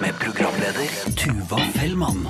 Med programleder Tuva Fellmann.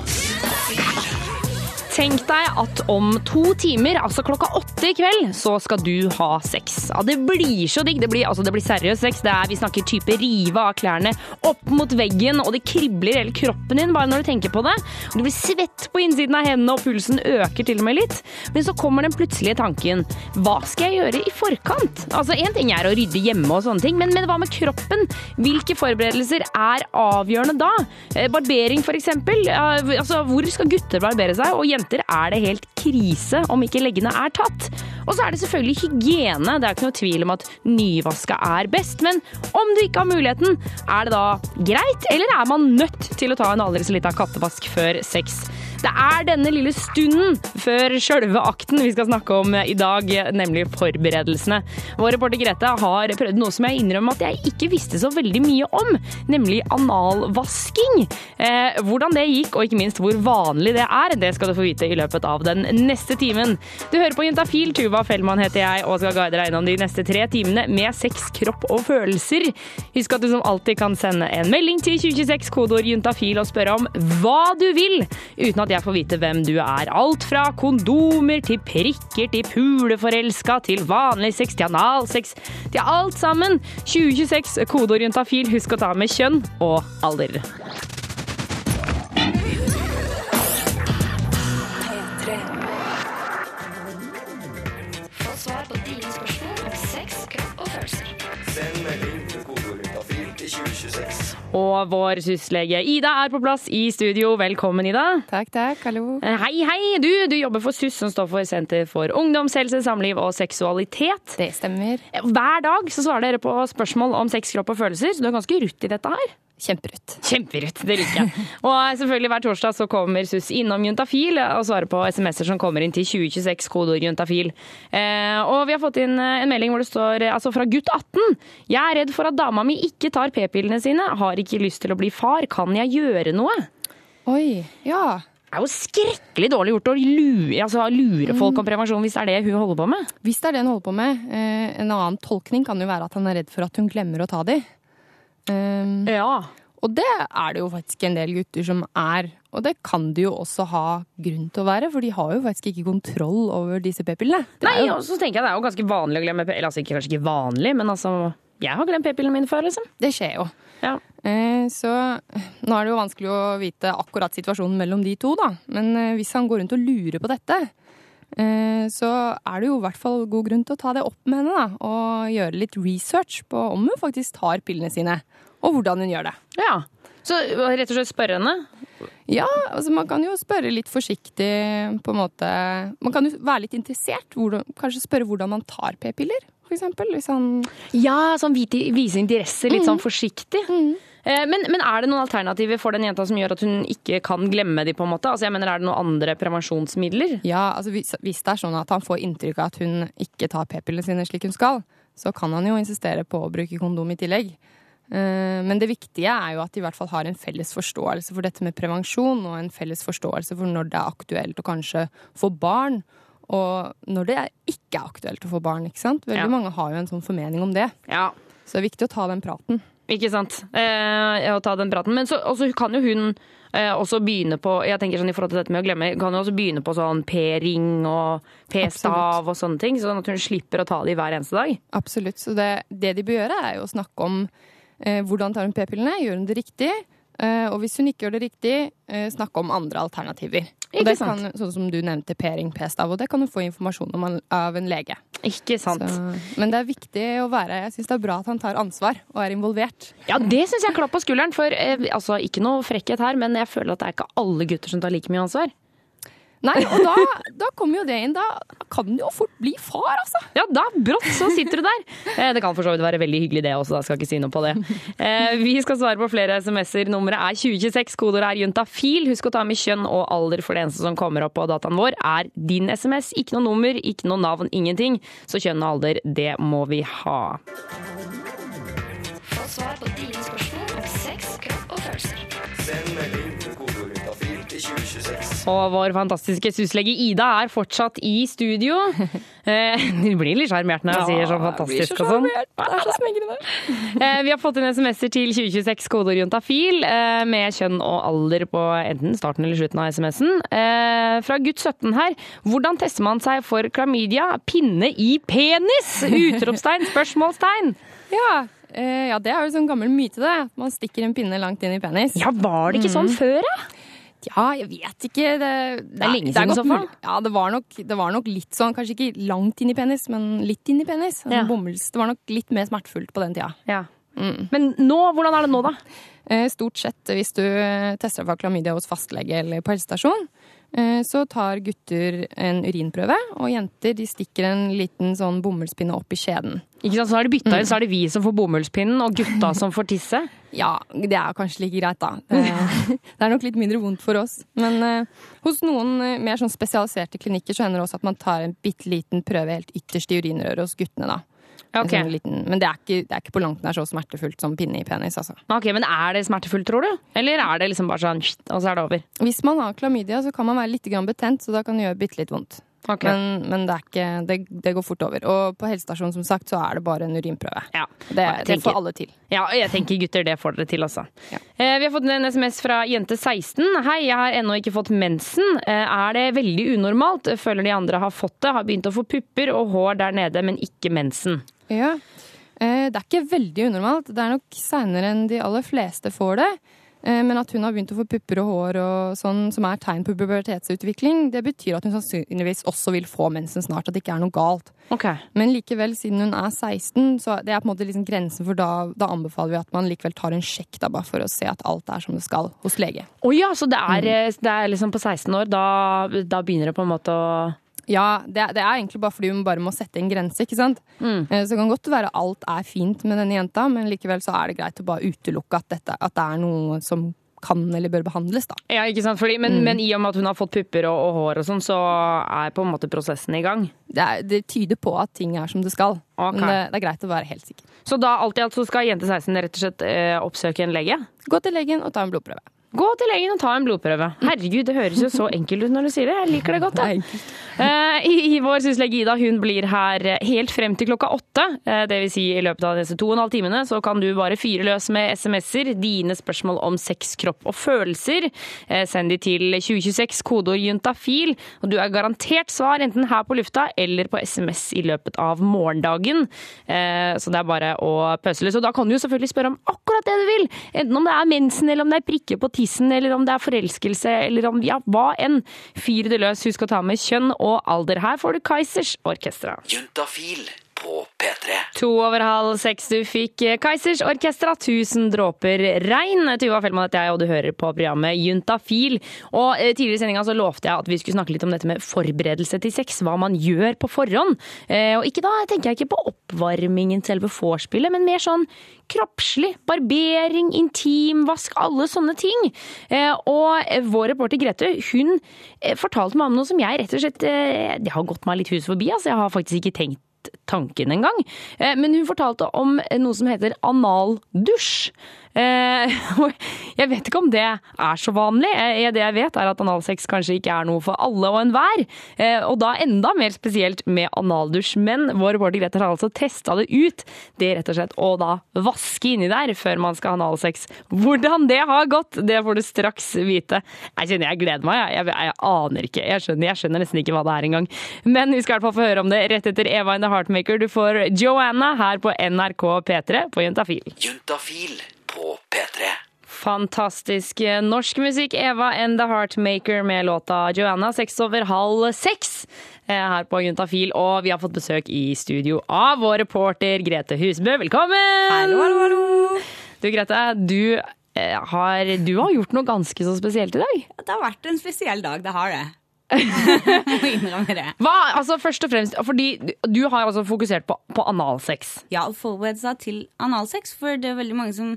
Tenk deg at om to timer, altså klokka åtte i kveld, så skal du ha sex. Ja, det blir så digg. Det blir, altså, blir seriøs sex. Det er, vi snakker type rive av klærne opp mot veggen, og det kribler hele kroppen din bare når du tenker på det. Og du blir svett på innsiden av hendene, og pulsen øker til og med litt. Men så kommer den plutselige tanken. Hva skal jeg gjøre i forkant? Altså, Én ting er å rydde hjemme og sånne ting, men, men hva med kroppen? Hvilke forberedelser er avgjørende da? Eh, Barbering, for eksempel. Altså, hvor skal gutter barbere seg? Og jenter er det helt krise om ikke leggene er tatt. Og så er det selvfølgelig hygiene. Det er ikke noe tvil om at nyvaska er best. Men om du ikke har muligheten, er det da greit, eller er man nødt til å ta en aldri så lita kattevask før sex? Det er denne lille stunden før sjølve akten vi skal snakke om i dag, nemlig forberedelsene. Vår reporter Grete har prøvd noe som jeg innrømmer at jeg ikke visste så veldig mye om, nemlig analvasking. Eh, hvordan det gikk, og ikke minst hvor vanlig det er, det skal du få vite i løpet av den neste timen. Du hører på Juntafil, Tuva Fellmann heter jeg, og skal guide deg gjennom de neste tre timene med sex, kropp og følelser. Husk at du som alltid kan sende en melding til 2026, kodeord juntafil, og spørre om hva du vil, uten at jeg får vite hvem du er. Alt fra kondomer til prikker til puleforelska til vanlig sex til analsex til alt sammen. 2026, kodeorientafil. Husk å ta med kjønn og alder. Og vår syslege Ida er på plass i studio. Velkommen, Ida. Takk, takk. Hallo. Eh, Hei, hei! Du, du jobber for SUS, som står for Senter for ungdomshelse, samliv og seksualitet. Det stemmer. Hver dag så svarer dere på spørsmål om sex, kropp og følelser, så du er ganske rutt i dette her. Kjemperutt. Kjemperutt, det liker jeg. Og selvfølgelig hver torsdag så kommer SUS innom Juntafil og svarer på SMS-er som kommer inn til 2026, kodeord juntafil. Eh, og vi har fått inn eh, en melding hvor det står eh, altså fra gutt 18. Jeg er redd for at dama mi ikke tar p-pillene sine, har ikke lyst til å bli far. Kan jeg gjøre noe? Oi, ja. Det er jo skrekkelig dårlig gjort å lure, altså, lure folk om prevensjon hvis det er det hun holder på med. Hvis det er det hun holder på med. Eh, en annen tolkning kan jo være at han er redd for at hun glemmer å ta de. Um, Ja. og det er det jo faktisk en del gutter som er. Og det kan de jo også ha grunn til å være, for de har jo faktisk ikke kontroll over disse p-pillene. Nei, og så tenker jeg det er jo ganske vanlig å glemme p- Eller altså ikke, kanskje ikke vanlig, men altså Jeg har glemt p-pillene mine før, liksom. Det skjer jo. Ja. Eh, Så nå er det jo vanskelig å vite akkurat situasjonen mellom de to, da. Men eh, hvis han går rundt og lurer på dette, så er det jo i hvert fall god grunn til å ta det opp med henne, da. Og gjøre litt research på om hun faktisk tar pillene sine, og hvordan hun gjør det. ja. Så rett og slett spørre henne. Ja, altså man kan jo spørre litt forsiktig, på en måte. Man kan jo være litt interessert. Hvordan, kanskje spørre hvordan man tar p-piller, eksempel. Hvis han Ja, sånn vise interesse litt sånn forsiktig. Eh, Men, men er det noen alternativer for den jenta som gjør at hun ikke kan glemme de, på en måte? Altså jeg mener, Er det noen andre prevensjonsmidler? Ja, altså hvis, hvis det er sånn at han får inntrykk av at hun ikke tar p-pillene sine slik hun skal, så kan han jo insistere på å bruke kondom i tillegg. Eh, Men det viktige er jo at de i hvert fall har en felles forståelse for dette med prevensjon, og en felles forståelse for når det er aktuelt å kanskje få barn, og når det ikke er aktuelt å få barn. ikke sant? Veldig Ja. mange har jo en sånn formening om det. Ja, Så det er viktig å ta den praten. Ikke sant. Eh, å ta den praten. Men så også kan jo hun eh, også begynne på Jeg tenker sånn i forhold til dette med å glemme, kan jo også begynne på sånn P-ring og P-stav og sånne ting, sånn at hun slipper å ta de hver eneste dag. Absolutt. Så det, det de bør gjøre, er jo å snakke om eh, hvordan tar hun p-pillene, gjør hun det riktig? Eh, og hvis hun ikke gjør det riktig, eh, snakke om andre alternativer. Og det kan, sånn som du nevnte, p-ring, p-stav, og det kan du få informasjon om av en lege. Ikke sant. Så, men det er viktig å være Jeg syns det er bra at han tar ansvar og er involvert. Ja, det syns jeg klapp på skulderen. For eh, altså, ikke noe frekkhet her, men jeg føler at det er ikke alle gutter som tar like mye ansvar. Nei, og da, da kommer jo det inn. Da kan du jo fort bli far, altså. Ja, da brått så sitter du der. Eh, Det kan for så vidt være veldig hyggelig det også, da skal jeg ikke si noe på det. Eh, Vi skal svare på flere SMS-er. Nummeret er 2026, kodeordet er juntafil. Husk å ta med kjønn og alder, for det eneste som kommer opp på dataen vår er din SMS. Ikke noe nummer, ikke noe navn, ingenting. Så kjønn og alder, det må vi ha. Få svar på dine spørsmål Og vår fantastiske syslege Ida er fortsatt i studio. Eh, Du blir litt sjarmert når jeg sier så fantastisk og sånn. Det er så smegrende. Eh, Vi har fått inn SMS-er til 2026 kodeord juntafil eh, med kjønn og alder på enten starten eller slutten av SMS-en. Fra gutt 17 her. Hvordan tester man seg for klamydia? Pinne i penis? Utropstegn, spørsmålstegn. Ja, ja, det er jo sånn gammel myte, det. Man stikker en pinne langt inn i penis. Ja, var det ikke sånn før, da? Ja, jeg vet ikke. Det, det er lenge siden i så fall. Ja, det var, nok, det var nok litt sånn, kanskje ikke langt inn i penis, men litt inn i penis. Ja. bommels- Det var nok litt mer smertefullt på den tida. Ja. Men nå, hvordan er det nå, da? Eh, Stort sett hvis du eh, tester for klamydia hos fastlege eller på helsestasjon, så tar gutter en urinprøve, og jenter de stikker en liten sånn bomullspinne opp i skjeden. Ikke sant, Så har de bytta inn, så er det vi som får bomullspinnen, og gutta som får tisse. Ja, det er kanskje like greit, da. Det, det er nok litt mindre vondt for oss. Men uh, hos noen eh, mer sånn spesialiserte klinikker så hender det også at man tar en bitte liten prøve helt ytterst i urinrøret hos guttene, da. En Ok. sånn liten, men det er, ikke, det er ikke på langt nær så smertefullt som pinne i penis, altså. Ok, Men er det smertefullt, tror du? Eller er det liksom bare sånn, og så er det over? Hvis man har klamydia, så kan man være litt grann betent, så da kan det gjøre bitte litt vondt. Okay. Men, men det, ikke, det, det går fort over. Og på helsestasjonen som sagt, så er det bare en urinprøve. Ja. Det, det får alle til. Ja, jeg tenker gutter, det får dere til, altså. Ja. Eh, vi har fått en SMS fra jente 16. Hei, jeg har ennå ikke fått mensen. Eh, er det veldig unormalt? Føler de andre har fått det. Har begynt å få pupper og hår der nede, men ikke mensen. Ja. Eh, Det er ikke veldig unormalt. Det er nok seinere enn de aller fleste får det. Eh, Men at hun har begynt å få pupper og hår og sånn, som er tegn på pubertetsutvikling, det betyr at hun sannsynligvis også vil få mensen snart. At det ikke er noe galt. Okay. Men likevel, siden hun er 16, så det er på en måte liksom grensen for da, da anbefaler vi at man likevel tar en sjekk da, bare for å se at alt er som det skal hos lege. Å ja, så det er, eh, det er liksom på 16 år, da, da begynner det på en måte å Ja, det, det er egentlig bare fordi hun bare må sette en grense, ikke sant. Mm. Så det kan godt være alt er fint med denne jenta, men likevel så er det greit å bare utelukke at, dette, at det er noe som kan eller bør behandles, da. Ja, ikke sant? Fordi, men, men i og med at hun har fått pupper og, og hår og sånn, så er på en måte prosessen i gang. Det, er, det tyder på at ting er som det skal, Okay. men det, det er greit å være helt sikker. Så da alt i alt så skal jente 16 rett og slett eh, oppsøke en lege? Gå til legen og ta en blodprøve. Gå til legen og ta en blodprøve. Herregud, det høres jo så enkelt ut når du sier det. Jeg liker det godt. Da. Eh, i, vår syslege Ida hun blir her helt frem til klokka åtte. Dvs. det vil si i løpet av disse to og en halv timene så kan du bare fyre løs med SMS-er. Dine spørsmål om sex, kropp og følelser. Eh, send de til 2026 kodeord juntafil. Og du er garantert svar enten her på lufta eller på SMS i løpet av morgendagen. Eh, så det er bare å pøse løs. Og da kan du jo selvfølgelig spørre om akkurat det du vil. Enten om det er mensen, eller om det er prikker på tissen, eller om det er forelskelse, eller om ja, hva enn. Fyr det løs. Husk å ta med kjønn og alder. Her får du Kaizers Orkestra. Juntafil på P3. To over halv seks du fikk eh, Kaizers Orkestra, 'Tusen dråper regn'. Tuva Fellmann heter jeg, og du hører på programmet Juntafil. Og eh, Tidligere i sendinga så lovte jeg at vi skulle snakke litt om dette med forberedelse til sex. Hva man gjør på forhånd. Eh, Og ikke da tenker jeg ikke på oppvarmingen, selve vorspielet, men mer sånn kroppslig. Barbering, intimvask, alle sånne ting. Og vår reporter Grete hun fortalte meg om noe som jeg rett og slett Det har gått meg litt hus forbi. altså Jeg har faktisk ikke tenkt tanken engang. Eh, Men hun fortalte om noe som heter analdusj. Eh, Jeg vet ikke om det er så vanlig. Eh, Det jeg vet, er at analsex kanskje ikke er noe for alle og enhver. Eh, Og da enda mer spesielt med analdusj. Men vår reporter Grete har altså testa det ut. Det rett og slett å da vaske inni der før man skal ha analsex. Hvordan det har gått, det får du straks vite. Jeg kjenner jeg gleder meg. Jeg, jeg, jeg aner ikke. Jeg skjønner, jeg skjønner nesten ikke hva det er engang. Men vi skal i hvert fall få høre om det rett etter Eva in the Heartmaker. Du får Joanna her på NRK P3 på Juntafil. Juntafil på P3. Fantastisk norsk musikk. Eva and the Heartmaker med låta Joanna, seks over halv seks eh, her på Juntafil. Og vi har fått besøk i studio av vår reporter Grete Husbø. Velkommen! Hallo, hallo, hallo. Du Grete, du eh, har, du har gjort noe ganske så spesielt i dag. Det har vært en spesiell dag, det har det. Jeg må innrømme det. Hva, altså Først og fremst, fordi du, har altså fokusert på, på analsex. Ja, å forberede seg til analsex, for det er veldig mange som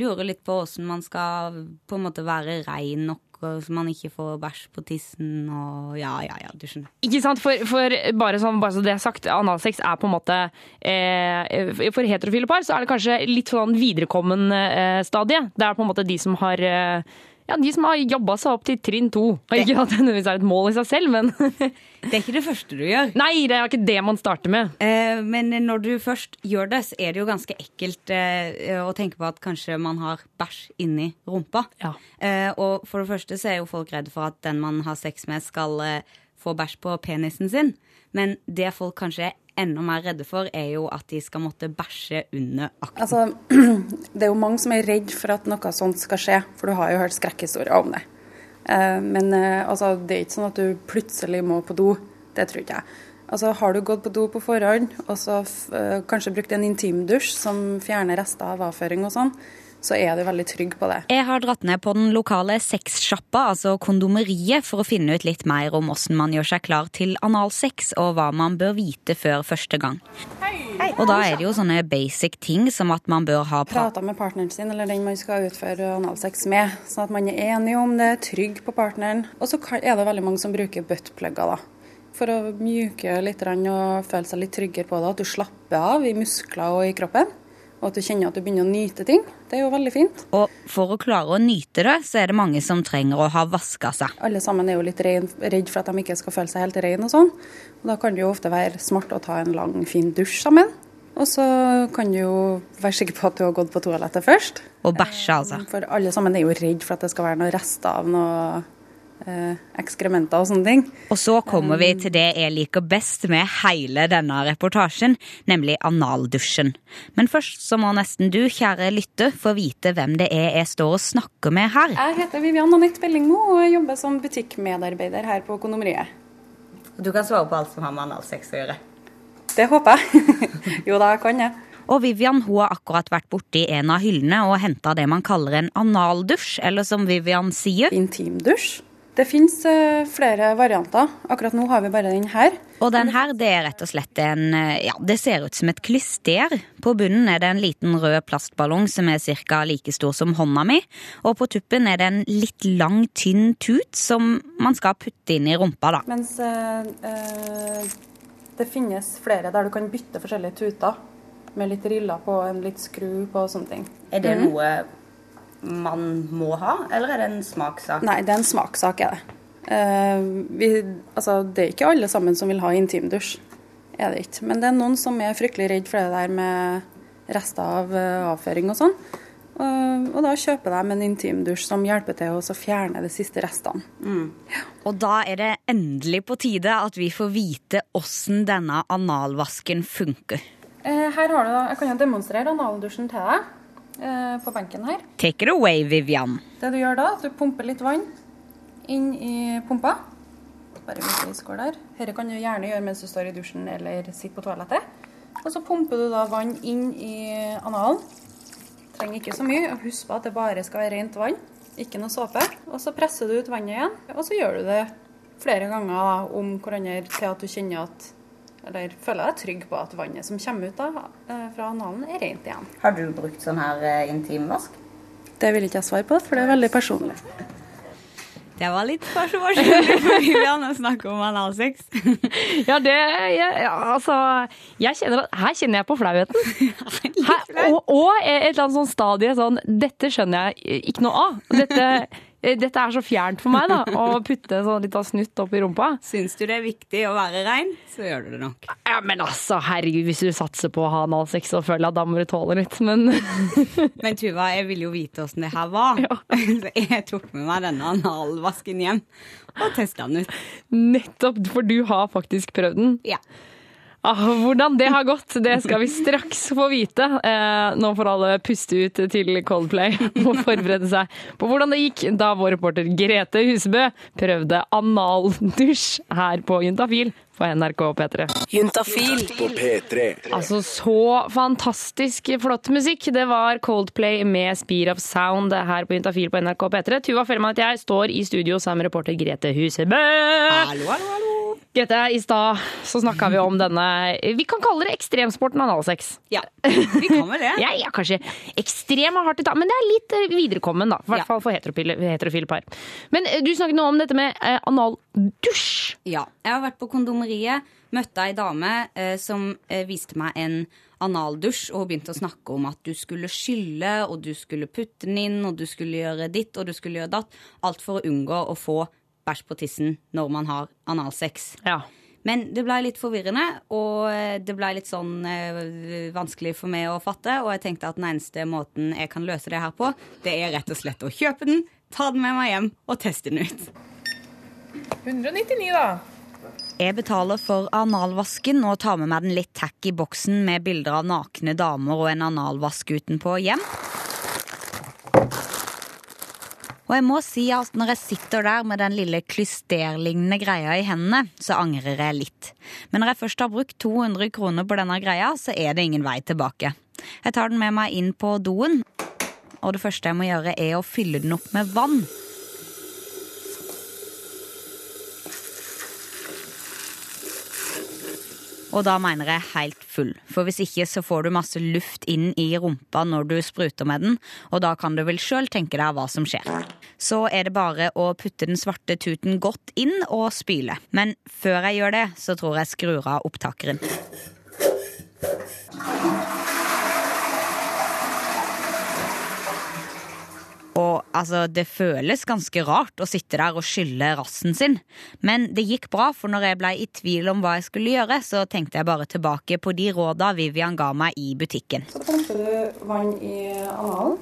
lurer litt på åssen man skal på en måte være rein nok, og så man ikke får bæsj på tissen og ja, ja, ja, du skjønner. Ikke sant? For, for bare, sånn, bare så det er sagt, analsex er på en måte eh, For heterofile par så er det kanskje litt sånn viderekommen eh, stadie. Det er på en måte de som har eh, Ja, de som har jobba seg opp til trinn to. Og ikke at det nødvendigvis er et mål i seg selv, men Det er ikke det første du gjør. Nei, det er ikke det man starter med. Eh, Men når du først gjør det, så er det jo ganske ekkelt eh, å tenke på at kanskje man har bæsj inni rumpa. Ja. Eh, Og for det første så er jo folk redde for at den man har sex med, skal eh, få bæsj på penisen sin. Men det folk kanskje er enda mer redde for, er jo at de skal måtte bæsje under akten. Altså, det er jo mange som er redd for at noe sånt skal skje, for du har jo hørt skrekkhistorier om det. Eh, Men eh, altså, det er ikke sånn at du plutselig må på do. Det tror ikke jeg. Altså, Har du gått på do på forhånd, og så eh, kanskje brukt en intimdusj som fjerner rester av avføring og sånn, så er du veldig trygg på det. Jeg har dratt ned på den lokale sexsjappa, altså kondomeriet, for å finne ut litt mer om hvordan man gjør seg klar til analsex, og hva man bør vite før første gang. Og da er det jo sånne basic ting som at man bør ha pra Prata med partneren sin, eller den man skal utføre analsex med, sånn at man er enig om det, trygg på partneren. Og så er det veldig mange som bruker buttplugger, da. For å mjuke litt og føle seg litt tryggere på det. At du slapper av i muskler og i kroppen. Og at du kjenner at du begynner å nyte ting. Det er jo veldig fint. Og for å klare å nyte det, så er det mange som trenger å ha vaska seg. Alle sammen er jo litt redd for at de ikke skal føle seg helt rene og sånn. Og da kan det jo ofte være smart å ta en lang, fin dusj sammen. Og så kan du jo være sikker på at du har gått på toalettet først. Og bæsje, altså. For alle sammen er jo redd for at det skal være noen rester av noe eh, ekskrementer og sånne ting. Og så kommer vi til det jeg liker best med hele denne reportasjen, nemlig analdusjen. Men først så må nesten du, kjære lytter, få vite hvem det er jeg står og snakker med her. Jeg heter Vivian Anette Bellingmo og jobber som butikkmedarbeider her på Økonomeriet. Du kan svare på alt som har med analsex å gjøre. Det håper jeg. jo da, jeg kan jeg. Og Vivian hun har akkurat vært borti en av hyllene og henta det man kaller en analdusj, eller som Vivian sier. Intimdusj. Det fins flere varianter. Akkurat nå har vi bare den her. Og den her, det er rett og slett en eh, Ja, det ser ut som et klyster. På bunnen er det en liten rød plastballong som er ca. like stor som hånda mi. Og på tuppen er det en litt lang, tynn tut som man skal putte inn i rumpa, da. Mens eh, eh, det finnes flere der du kan bytte forskjellige tuter. Med litt riller på, en litt skru på og sånne ting. Er det noe man må ha, eller er det en smakssak? Nei, det er en smakssak, er det. Uh, vi, altså, det er ikke alle sammen som vil ha intimdusj. Er det ikke. Men det er noen som er fryktelig redd for det der med rester av uh, avføring og sånn. Og, og da kjøper de en intimdusj som hjelper til å fjerne de siste restene. Og da er det endelig på tide at vi får vite åssen denne analvasken funker. Eh, her har du, da- Jeg kan jo demonstrere analdusjen til deg eh, på benken her. Take it away, Vivian. Det du gjør da, at du pumper litt vann inn i pumpa. Bare vise i skål der. Dette kan du gjerne gjøre mens du står i dusjen eller sitter på toalettet. Og så pumper du da vann inn i analen. Trenger ikke så mye. og Husk på at det bare skal være rent vann, ikke noe såpe. Og så presser du ut vannet igjen, og så gjør du det flere ganger da, om hverandre til at du kjenner at eller føler deg trygg på at vannet som kommer ut da, eh, fra analen, er rent igjen. Har du brukt sånn her eh, intimvask? Det vil ikke jeg svare på, for det er veldig personlig. Det var litt personlig for Vivian å snakke om analsex. Ja, det ja, Altså, jeg kjenner at Her kjenner jeg på flauheten. Her, og, og et eller annet sånn stadie sånn Dette skjønner jeg ikke noe av. Dette, dette er så fjernt for meg, da. Å putte sånn litt av snutt opp i rumpa. Syns du det er viktig å være rein, så gjør du det nok. Ja, men altså, herregud, hvis du satser på å ha analsex, så føler at da må du tåle litt. Men Men Tuva, jeg ville jo vite åssen det her var. Så jeg tok med meg denne analvasken hjem og testa den ut. nettopp, for du har faktisk prøvd den. Ja. Ah, hvordan det har gått, det skal vi straks få vite. Eh, nå får alle puste ut til Coldplay og forberede seg på hvordan det gikk da vår reporter Grete Husebø prøvde analdusj her på Juntafil på NRK P3. Juntafil På P3. Altså, så fantastisk flott musikk. Det var Coldplay med Speed of Sound her på Juntafil på NRK P3. Tuva Fellmann og jeg står i studio sammen med reporter Grete Husebø. Hallo, hallo, hallo. Grete, i stad så snakka vi om denne Vi kan kalle det ekstremsporten analsex. Ja, vi kan vel det. Ja, ja, kanskje ekstrem er hardt i tak, men det er litt eh, viderekommen, da. I hvert Ja. fall for heterofile, heterofile par. Men eh, du snakket nå om dette med eh, analdusj. Ja. Jeg har vært på kondomeriet, møtte ei dame eh, som eh, viste meg en analdusj, og hun begynte å snakke om at du skulle skylle, og du skulle putte den inn, og du skulle gjøre ditt, og du skulle gjøre datt. Alt for å unngå å få bæsj på tissen når man har analsex. Ja. Men det blei litt forvirrende, og eh, det blei litt sånn eh, vanskelig for meg å fatte. Og jeg tenkte at den eneste måten jeg kan løse det her på, det er rett og slett å kjøpe den, ta den med meg hjem og teste den ut. 199, da. Jeg betaler for analvasken og tar med meg den litt tacky boksen med bilder av nakne damer og en analvask utenpå hjem. Og jeg må si at når jeg sitter der med den lille klysterlignende greia i hendene, så angrer jeg litt. Men når jeg først har brukt 200 kroner på denne greia, så er det ingen vei tilbake. Jeg tar den med meg inn på doen, og det første jeg må gjøre, er å fylle den opp med vann. Og da mener jeg helt full, for hvis ikke så får du masse luft inn i rumpa når du spruter med den, og da kan du vel sjøl tenke deg hva som skjer. Så er det bare å putte den svarte tuten godt inn og spyle. Men før jeg gjør det, så tror jeg skrur av opptakeren. Og altså, det føles ganske rart å sitte der og skylle rassen sin. Men det gikk bra, for når jeg ble i tvil om hva jeg skulle gjøre, så tenkte jeg bare tilbake på de råda Vivian ga meg i butikken. Så pumper du vann i analen,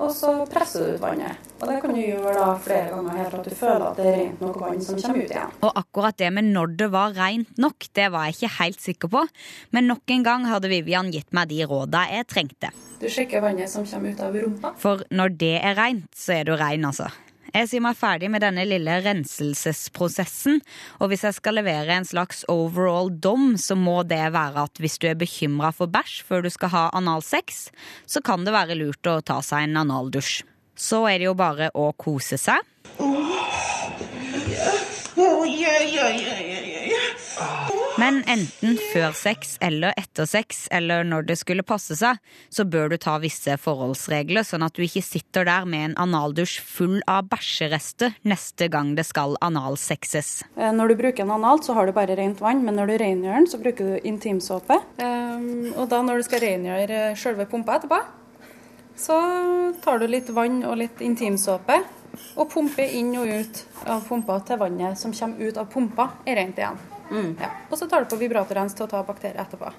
og så presser du ut vannet. Og det kan du gjøre da flere ganger helt til at du føler at det er rent nok vann som kommer ut igjen. Og akkurat det med når det var rent nok, det var jeg ikke helt sikker på. Men nok en gang hadde Vivian gitt meg de råda jeg trengte. Du sjekker vannet som kommer ut av rumpa. For når det er rent, så er du rein, altså. Jeg sier meg ferdig med denne lille renselsesprosessen, og hvis jeg skal levere en slags overall dom, så må det være at hvis du er bekymra for bæsj før du skal ha analsex, så kan det være lurt å ta seg en analdusj. Så er det jo bare å kose seg. Men enten før sex eller etter sex, eller når det skulle passe seg, så bør du ta visse forholdsregler, sånn at du ikke sitter der med en analdusj full av bæsjerester neste gang det skal analsexes. Eh, Når du bruker en analt, så har du bare rent vann, men når du rengjør den, så bruker du intimsåpe. Um, og da når du skal rengjøre sjølve selve pumpa etterpå, så tar du litt vann og litt intimsåpe og pumper inn og ut av pumpa til vannet som kommer ut av pumpa, er rent igjen. Ja. Og så tar du på vibratorrens til å ta bakterier etterpå.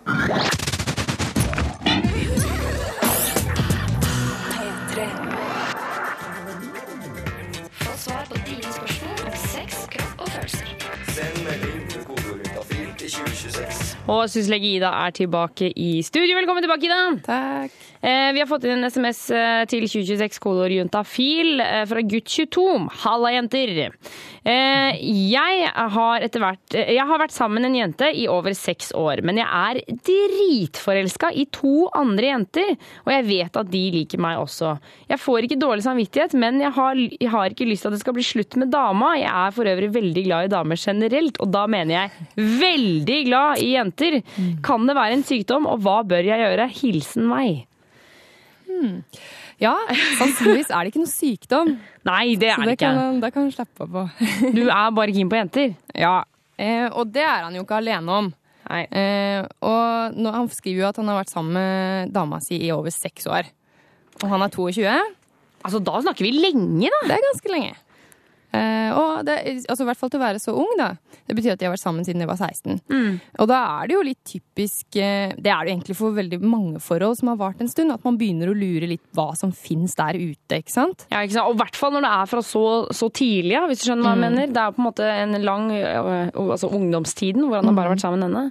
Svar på dine spørsmål om sex, kropp og følelser. Send melding med kodeordet 2026. Og syslege Ida er tilbake i studio. Velkommen tilbake, Ida. Takk. Eh, vi har fått inn en SMS eh, til 2026 kolor juntafil Fil fra gutt 22. Halla, jenter. Eh, jeg, har eh, jeg har vært sammen med en jente i over seks år, men jeg er dritforelska i to andre jenter, og jeg vet at de liker meg også. Jeg får ikke dårlig samvittighet, men jeg har, jeg har ikke lyst til at det skal bli slutt med dama. Jeg er for øvrig veldig glad i damer generelt, og da mener jeg veldig glad i jenter. Kan det være en sykdom, og hva bør jeg gjøre? Hilsen meg. Ja, sannsynligvis er det ikke noe sykdom. Nei, det er det det ikke. Så det kan du slappe av på. Du er bare keen på jenter. Ja, eh, og det er han jo ikke alene om. Eh, og nå, han skriver jo at han har vært sammen med dama si i over seks år. Og han er 22. Altså, da snakker vi lenge, da. Det er ganske lenge. Eh, og det, altså, I hvert fall til å være så ung, da. Det betyr at de har vært sammen siden de var 16. Og da er det jo litt typisk eh, Det er det egentlig for veldig mange forhold som har vart en stund, at man begynner å lure litt hva som fins der ute, ikke sant? Ja, ikke sant? Og i hvert fall når det er fra så, så tidlig, ja, hvis du skjønner hva jeg mener. Det er på en måte en lang altså ungdomstiden hvor han har bare vært sammen med henne.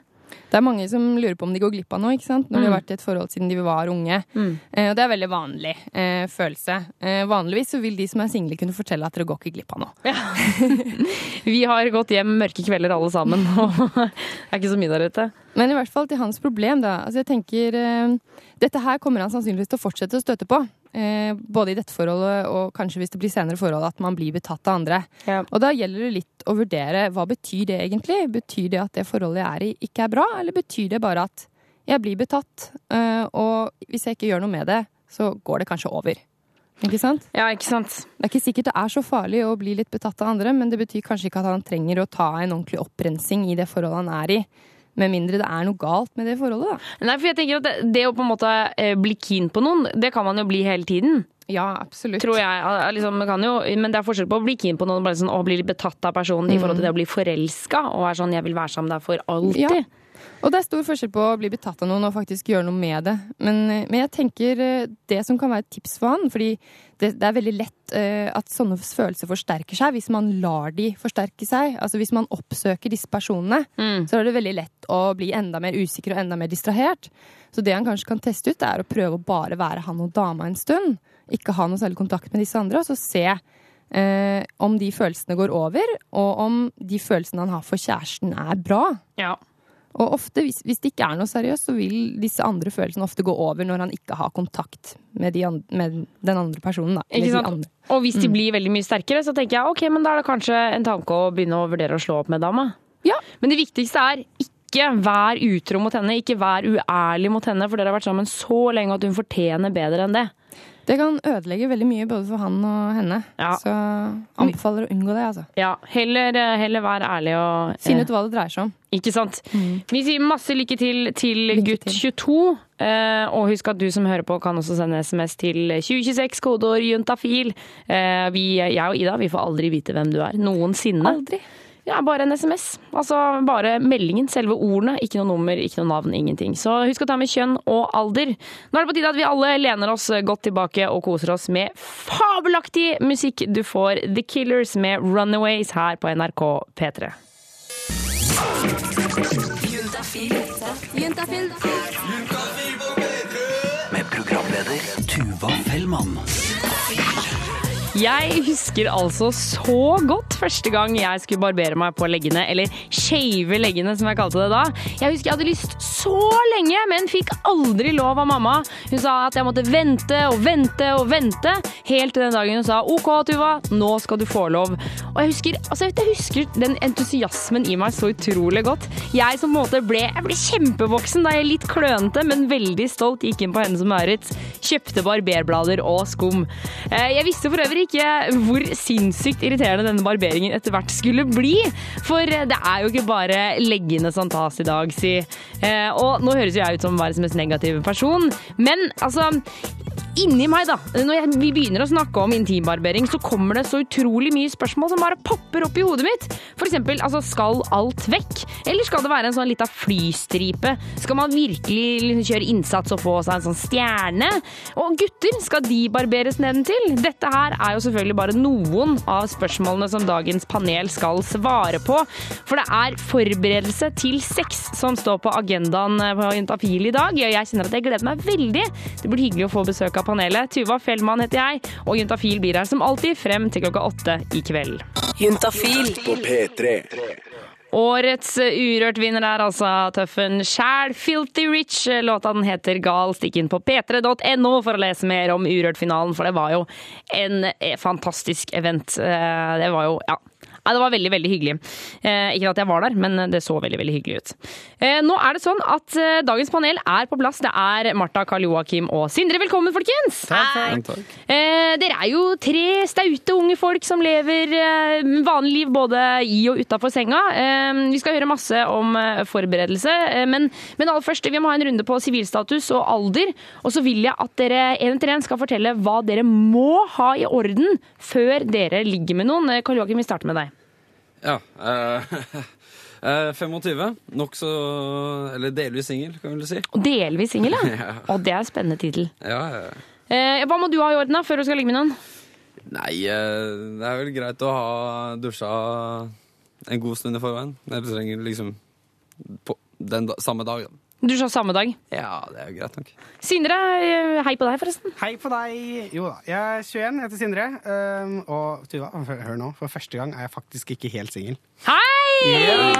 Det er mange som lurer på om de går glipp av noe ikke sant? når de har vært i et forhold siden de var unge. Mm. og det er veldig vanlig eh, følelse. Eh, vanligvis så vil de som er single kunne fortelle at dere går ikke glipp av noe. Ja. Vi har gått hjem mørke kvelder alle sammen, og det er ikke så mye der ute. Men i hvert fall til hans problem, da. Altså jeg tenker, eh, dette her kommer han sannsynligvis til å fortsette å støte på. Eh, både i dette forholdet og kanskje hvis det blir senere forhold, at man blir betatt av andre. Ja. Og da gjelder det litt å vurdere hva betyr det egentlig? Betyr det at det forholdet jeg er i, ikke er bra, eller betyr det bare at jeg blir betatt, eh, og hvis jeg ikke gjør noe med det, så går det kanskje over. Ikke sant? Ja, ikke sant? Det er ikke sikkert det er så farlig å bli litt betatt av andre, men det betyr kanskje ikke at han trenger å ta en ordentlig opprensing i det forholdet han er i. Med mindre det er noe galt med det forholdet, da. Nei, for jeg tenker at det, det å på en måte eh, bli keen på noen, det kan man jo bli hele tiden. Ja, absolutt. Tror jeg. Liksom, kan jo, men det er forskjell på å bli keen på noen og bare sånn, bli litt betatt av personen i forhold til det å bli forelska og være sånn 'jeg vil være sammen med deg for alltid'. Ja. Og det er stor forskjell på å bli betatt av noen og faktisk gjøre noe med det. Men, eh, men jeg tenker eh, det som kan være et tips for han, fordi det, det er veldig lett uh, at sånne følelser forsterker seg hvis man lar de forsterke seg. Altså hvis man oppsøker disse personene, så er det veldig lett å bli enda mer usikker og enda mer distrahert. Så det han kanskje kan teste ut, er å prøve å bare være han og dama en stund. Ikke ha noe særlig kontakt med disse andre, og så se eh, om de følelsene går over, og om de følelsene han har for kjæresten, er bra. Ja. Og ofte, hvis, hvis det ikke er noe seriøst, så vil disse andre følelsene ofte gå over når han ikke har kontakt med, de andre, med den andre personen. Andre. Og hvis de blir veldig mye sterkere, så tenker jeg ok, men da er det kanskje en tanke å begynne å vurdere å slå opp med dama. Ja. Men det viktigste er ikke vær utro mot henne, ikke vær uærlig mot henne, for dere har vært sammen så lenge at hun fortjener bedre enn det. Det kan ødelegge veldig mye både for han og henne. Ja. Så anbefaler å unngå det, altså. Ja, heller, heller vær ærlig og Finn eh, ut hva det dreier seg om. Ikke sant? Vi sier masse lykke til til Lykke gutt til. 22. Eh, og husk at du som hører på, kan også sende SMS til 2026, kodeord juntafil. Eh, vi, jeg og Ida vi får aldri vite hvem du er. Noensinne. Aldri. Ja, bare en SMS. Altså bare meldingen, selve ordene. Ikke noe nummer, ikke noe navn, ingenting. Så husk å ta med kjønn og alder. Nå er det på tide at vi alle lener oss godt tilbake og koser oss med fabelaktig musikk. Du får The Killers med Runaways her på NRK P3. Med programleder Tuva Fellmann. Jeg husker altså så godt første gang jeg skulle barbere meg på leggene, eller shave leggene som jeg kalte det da. Jeg husker jeg hadde lyst så lenge, men fikk aldri lov av mamma. Hun sa at jeg måtte vente og vente og vente, helt til den dagen hun sa OK, Tuva, nå skal du få lov. Og jeg husker, altså, jeg husker den entusiasmen i meg så utrolig godt. Jeg som på en måte ble, jeg ble kjempevoksen da jeg litt klønete, men veldig stolt gikk inn på Hennes og Maurits, kjøpte barberblader og skum. Eh, Jeg visste for øvrig ikke hvor sinnssykt irriterende denne barberingen etter hvert skulle bli. For det er jo ikke bare leggene som tas i dag, si. Og nå høres jo jeg ut som verdens mest negative person, men altså Inni meg, da, når jeg, vi begynner å snakke om intimbarbering, så kommer det så utrolig mye spørsmål som bare popper opp i hodet mitt. For eksempel, altså, skal alt vekk? Eller skal det være en sånn lita flystripe? Skal man virkelig liksom kjøre innsats og få seg en sånn stjerne? Og gutter, skal de barberes nedentil? Dette her er jo selvfølgelig bare noen av spørsmålene som dagens panel skal svare på. For det er forberedelse til sex som står på agendaen på Juntafil i dag. Og jeg kjenner at jeg gleder meg veldig. Det blir hyggelig å få besøk av panelet. Tuva Fjellmann heter jeg, og Juntafil blir her som alltid frem til klokka åtte i kveld. Juntafil. På P3. Årets Urørt-vinner er altså tøffen sjæl, Filthy Rich. Låta den heter Gal. Stikk inn på p3.no for å lese mer om Urørt-finalen, for det var jo en eh, fantastisk event. Eh, Det var jo, ja. Nei, det var veldig, veldig hyggelig. Eh, ikke at jeg var der, men det så veldig, veldig hyggelig ut. Eh, nå er det sånn at eh, dagens panel er på plass. Det er Martha, Karl Joakim og Sindre. Velkommen, folkens! Takk. Eh, dere er jo tre staute unge folk som lever eh, vanlig liv både i og utafor senga. Eh, vi skal høre masse om eh, forberedelse, eh, men, men aller først, vi må ha en runde på sivilstatus og alder. Og så vil jeg at dere en etter en skal fortelle hva dere må ha i orden før dere ligger med noen. Karl Joakim, vi starter med deg. Ja. eh, eh, 25. Nokså Eller delvis singel, kan vi si. Og delvis singel, ja. Ja. Og det er en spennende tittel. Ja, ja. Eh, hva må du ha i orden da, før du skal ligge med noen? Nei, eh, det er vel greit å ha dusja en god stund i forveien. Jeg trenger liksom på den da, samme dag. Da. Du sa samme dag. Ja, det er jo greit nok. Sindre, eh, hei på deg, forresten. Hei på deg. Jo da, jeg er 21, jeg heter Sindre. Um, og Tuva, hør nå, for første gang er jeg faktisk ikke helt singel. Hei!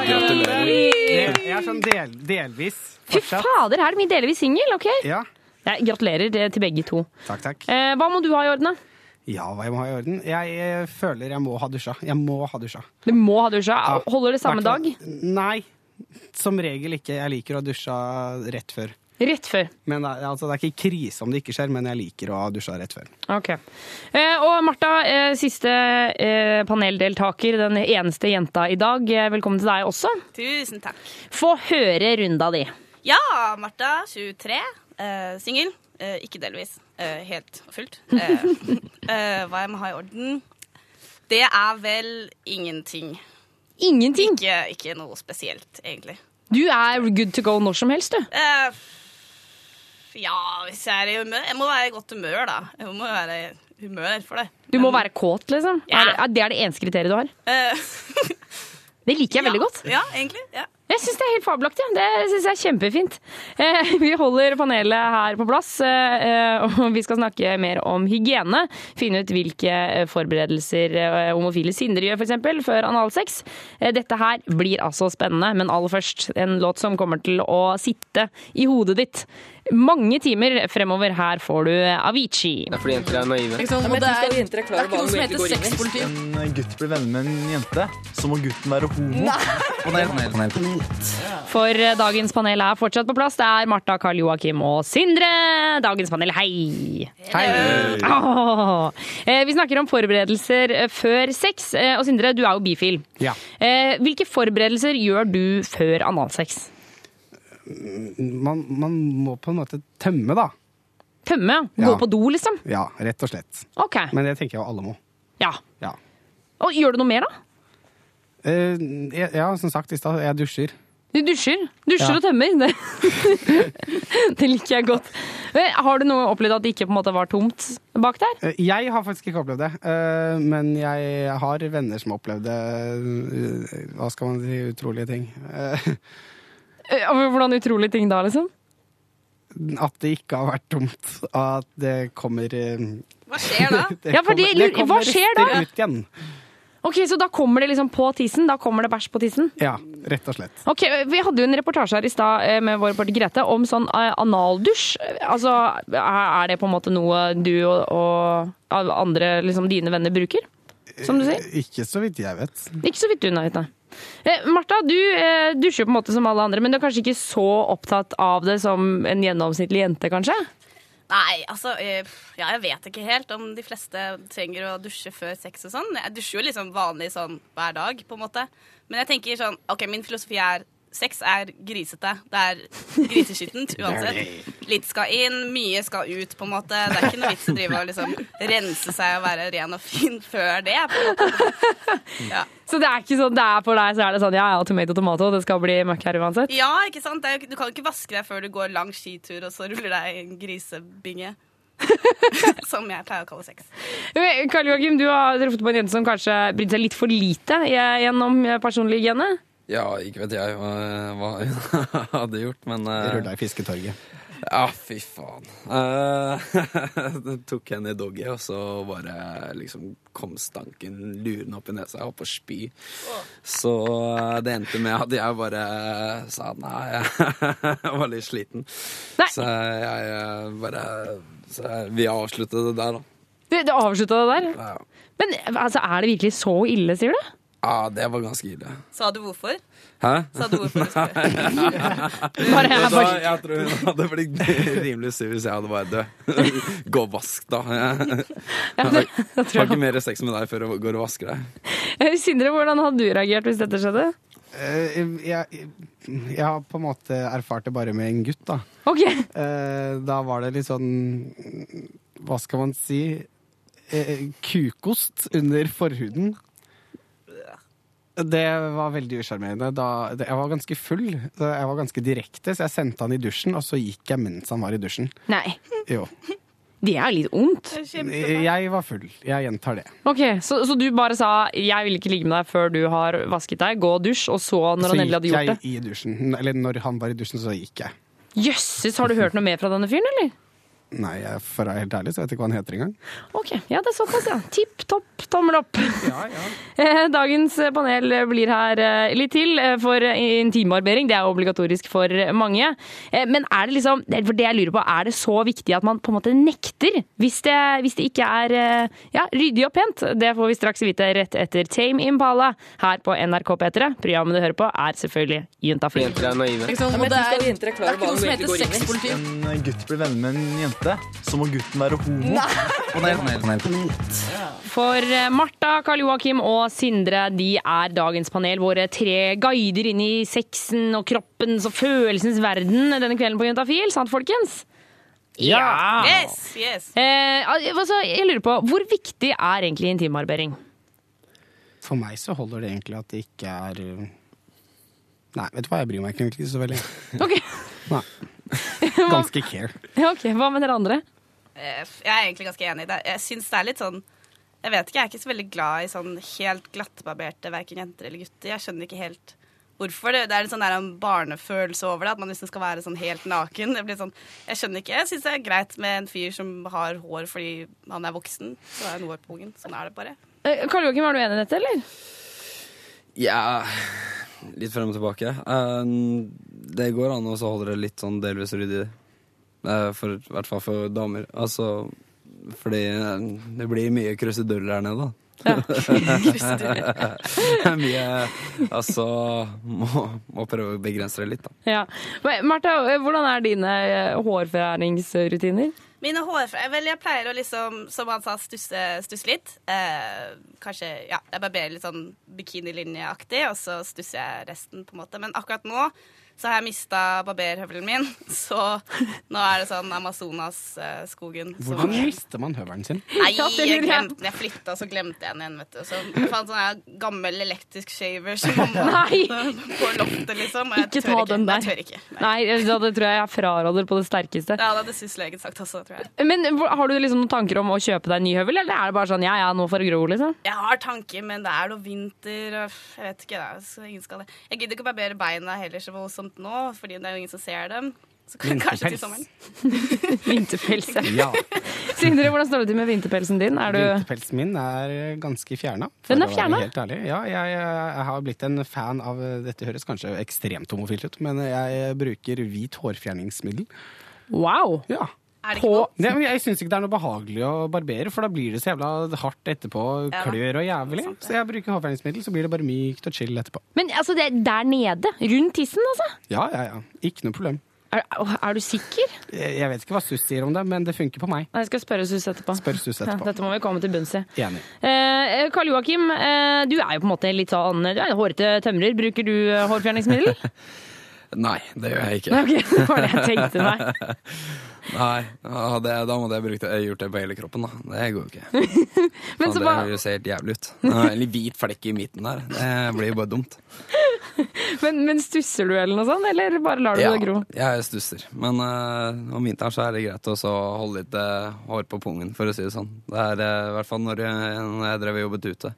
Gratulerer. Jeg jeg er sånn del, delvis Fy fortsatt. fader, er det mye delvis singel? Ok. Ja, Jeg gratulerer eh, til begge to. Takk, takk. Eh, hva må du ha i orden, da? Ja, hva jeg må ha i orden? Jeg eh, føler jeg må ha dusja. Jeg må ha dusja. Du må ha dusja. Ja, Holder det samme dag? Nei, som regel ikke. Jeg liker å ha dusja rett før. Rett før. Men det, er- altså, det er ikke krise om det ikke skjer, men jeg liker å ha dusja rett før. Ok. Eh, og Martha, eh, siste eh, paneldeltaker, den eneste jenta i dag. Eh, Velkommen til deg også. Tusen takk. Få høre runda di. Ja, Martha, 23, eh, singel. Eh, ikke delvis. Eh, helt og fullt. Eh, eh, hva jeg må ha i orden? Det er vel ingenting. Ingenting? Ikke, ikke noe spesielt, egentlig. Du er good to go når som helst, du. Eh, ja, hvis jeg er i humør Jeg må være i godt humør, da. Jeg må være i humør for det. Du må være kåt, liksom. Ja. Er, det er det eneste kriteriet du har. Eh, Det liker jeg veldig godt. ja, egentlig. Ja. Jeg syns det er helt fabelaktig. Det syns jeg er kjempefint. Eh, vi holder panelet her på plass, eh, og vi skal snakke mer om hygiene. Finne ut hvilke eh, forberedelser eh, homofile syndere gjør, f.eks. før analsex. Eh, dette her blir altså spennende, men aller først en låt som kommer til å sitte i hodet ditt mange timer fremover. Her får du Avicii. Det er fordi jenter er naive. det er, det er ikke noe som heter sexpoliti. En gutt blir venner med en jente, så må gutten være homo. For eh, dagens panel er fortsatt på plass. Det er Martha, Karl Joakim og Sindre. Dagens panel, hei! Hei! Oh. Vi snakker om forberedelser før sex. Eh, Og Sindre, du er jo bifil. Ja. Eh, Hvilke forberedelser gjør du før analsex? Man, man må på en måte tømme, da. Tømme? Gå Ja. på do, liksom? Ja, rett og slett. Okay. Men det tenker jeg jo alle må. Ja. Ja. Og gjør du noe mer, da? Eh, ja, som sagt i stad, jeg dusjer. Du dusjer. Dusjer Ja. og tømmer. Det, det liker jeg godt. Eh, Har du noe opplevd at det ikke på en måte var tomt bak der? Eh, Jeg har faktisk ikke opplevd det, eh, men jeg har venner som har opplevd det. eh, Hva skal man si? Utrolige ting. Eh, Hvordan utrolige ting da, liksom? At det ikke har vært tomt. At det kommer eh, Hva skjer da? det Ja, fordi, kommer- det kommer hva skjer da? Ut igjen. Ok, Så da kommer det liksom på tissen? Da kommer det bæsj på tissen? Ja, rett og slett. Ok, Vi hadde jo en reportasje her i stad eh, med vår reporter Grete om sånn analdusj. Altså, Er det på en måte noe du og, og andre, liksom dine venner, bruker? Som du sier? Ikke så vidt jeg vet. Ikke så vidt du vet, nei. Eh, Martha, du eh, dusjer på en måte som alle andre, men du er kanskje ikke så opptatt av det som en gjennomsnittlig jente, kanskje? Nei, altså eh, Ja, jeg vet ikke helt om de fleste trenger å dusje før sex og sånn. Jeg dusjer jo liksom vanlig sånn hver dag, på en måte. Men jeg tenker sånn OK, min filosofi er Sex er grisete. Det er griseskittent uansett. Litt skal inn, mye skal ut, på en måte. Det er ikke noe vits å drive og liksom rense seg og være ren og fin før det. på en måte. Ja. Så det er ikke sånn det er for deg, så er det sånn ja ja, tomato tomato, det skal bli møkk her uansett? ja, ikke sant? Det er, du kan jo ikke vaske deg før du går lang skitur, og så ruller deg i en grisebinge. Som jeg pleier å kalle sex. Karl Joakim, du har truffet på en jente som kanskje brydde seg litt for lite gjennom eh, personlig hygiene? Ja, ikke vet jeg hva, hun hadde gjort, men uh, Rulla i Fisketorget. Ja, fy faen. Uh, tok henne i doggy, og så bare liksom kom stanken lurende opp i nesa. Jeg holdt på å spy. Så eh, det endte med at jeg bare sa nei, jeg var litt sliten. Så jeg eh, bare så jeg, Vi avsluttet det der, da. Du, du avslutta det der? Ja. Men altså, er det virkelig så ille, sier du? Ja, det var ganske ille. Sa du hvorfor? Hæ? Sa du hvorfor du Bare- jeg bare- jeg tror hun hadde blitt rimelig sur hvis jeg hadde vært død. Gå og vask, da. Jeg, jeg, har ikke mer sex med deg før jeg går og vasker deg. Eh, Sindre, hvordan hadde du reagert hvis dette skjedde? Uh, jeg, jeg har på en måte erfart det bare med en gutt, da. Ok. Uh, da var det litt sånn Hva skal man si? Kukost under forhuden. Det var veldig usjarmerende. Jeg var ganske full. Jeg var ganske direkte, så jeg sendte han i dusjen, og så gikk jeg mens han var i dusjen. Nei. Jo. Det er litt ondt. Jeg var full. Jeg gjentar det. Ok, så, så du bare sa 'jeg vil ikke ligge med deg før du har vasket deg', gå og dusj, og så, når så han endelig hadde gjort det? Så gikk jeg i dusjen. Eller når han var i dusjen, så gikk jeg. Jøsses, har du hørt noe mer fra denne fyren, eller? Nei, for å være helt ærlig så vet jeg ikke hva han heter engang. Ok, ja det er såpass, ja. Tipp topp, tommel opp. Eh, Dagens panel blir her eh, litt til, eh, for intimbarbering det er obligatorisk for mange. Men er det liksom, er for det jeg lurer på, er det så viktig at man på en måte nekter hvis det, hvis det ikke er ja, ryddig og pent? Det får vi straks vite rett etter Tame Impala her på NRK P3. Programmet du hører på er selvfølgelig Juntafil. Jenter er naive. Ja, Og det er- ikke noe som heter sexpolitikk. En gutt blir venner med en jente, så må gutten være homo. For eh, Martha, Karl Joakim og Sindre de er dagens panel. Våre tre guider inn i sexen og kroppens og følelsens verden denne kvelden på Juntafil. Sant, folkens? Ja! Yes, yes. Eh, altså, jeg lurer på, Hvor viktig er egentlig intimbarbering? For meg så holder det egentlig at det ikke er uh, Nei, vet du hva, jeg bryr meg egentlig ikke så veldig. Ok. Nei. Ganske care. Ja, ok, Hva med dere andre? Eh, Jeg er egentlig ganske enig i det. Jeg syns det er litt sånn Jeg vet ikke, jeg er ikke så veldig glad i sånn helt glattbarberte verken jenter eller gutter. Jeg skjønner ikke helt hvorfor. Det, det er en sånn der en barnefølelse over det, at man liksom skal være sånn helt naken. Det blir sånn, jeg skjønner ikke. Jeg syns det er greit med en fyr som har hår fordi han er voksen. Så er det noe på pungen. Sånn er det bare. Eh, Karl Joakim, er du enig i dette, eller? Ja Litt frem og tilbake. Eh, det går an å holde det litt sånn delvis ryddig. Uh, for, I hvert fall for damer. Altså fordi eh, det blir mye kruseduller her nede, da. Ja. mye Altså må, må prøve å begrense det litt, da. Ja. Martha, eh, hvordan er dine eh, hårfjerningsrutiner? Mine hårfrø Vel, jeg pleier å liksom, som han sa, stusse, stusse litt. Eh, kanskje ja, jeg barberer litt sånn bikinilinjeaktig, og så stusser jeg resten, på en måte. Men akkurat nå så har jeg mista barberhøvelen min, så nå er det sånn Amazonas-skogen. som- Hvordan mister man høvelen sin? Nei, jeg glemte den. Jeg flytta, så glemte jeg den igjen. vet du. Så jeg fant sånn gammel elektrisk shaver som mamma Nei. på loftet, liksom. og jeg Ikke tør ta den der. Jeg tør ikke. Nei, ja, det tror jeg jeg fraråder på det sterkeste. Ja, det hadde syslegen sagt også, tror jeg. Men har du liksom noen tanker om å kjøpe deg en ny høvel, eller er det bare sånn ja ja, nå får det gro, liksom? Jeg har tanker, men det er noe vinter og Jeg vet ikke, da. Så ingen skal det. Jeg gidder ikke å barbere beina heller så voldsomt nå, fordi det er jo ingen som ser dem. Så kan- kanskje til sommeren. Vinterpels. ja. Ja. Sindre, hvordan står det til med vinterpelsen din? Er du Vinterpelsen min er ganske fjerna. Den er fjerna? Helt ærlig. Ja, jeg, jeg har blitt en fan av Dette høres kanskje ekstremt homofilt ut, men jeg bruker hvit hårfjerningsmiddel. Wow! Ja. Er det På ikke noe? Det, jeg syns ikke det er noe behagelig å barbere, for da blir det så jævla hardt etterpå. Ja. Klør og jævlig. Så jeg bruker hårfjerningsmiddel, så blir det bare mykt og chill etterpå. Men altså, det er der nede, rundt tissen, altså? Ja, ja, ja. Ikke noe problem. Er, er du sikker? Jeg, jeg vet ikke hva SUS sier om det, men det funker på meg. Nei, Jeg skal spørre Sus etterpå. Spør SUS Ja, dette må vi komme til bunns i. Enig. Eh, Karl Joakim, eh, du er jo på en måte litt sånn Du er en hårete tømrer. Bruker du eh, hårfjerningsmiddel? Nei, det gjør jeg ikke. Nei, ok, det var det jeg tenkte meg. Nei, ja, det, Da måtte jeg brukt gjort det på hele kroppen, da. Det går jo ikke. Men Faen, så det bare... ser helt jævlig ut. En hvit flekk i midten der. Det blir jo bare dumt. men, men stusser du eller noe sånt, eller bare lar du Ja, det gro? jeg stusser. Men uh, om vinteren så er det greit å holde litt uh, hår på pungen, for å si det sånn. Det er uh, i hvert fall når jeg, når jeg drev og jobbet ute.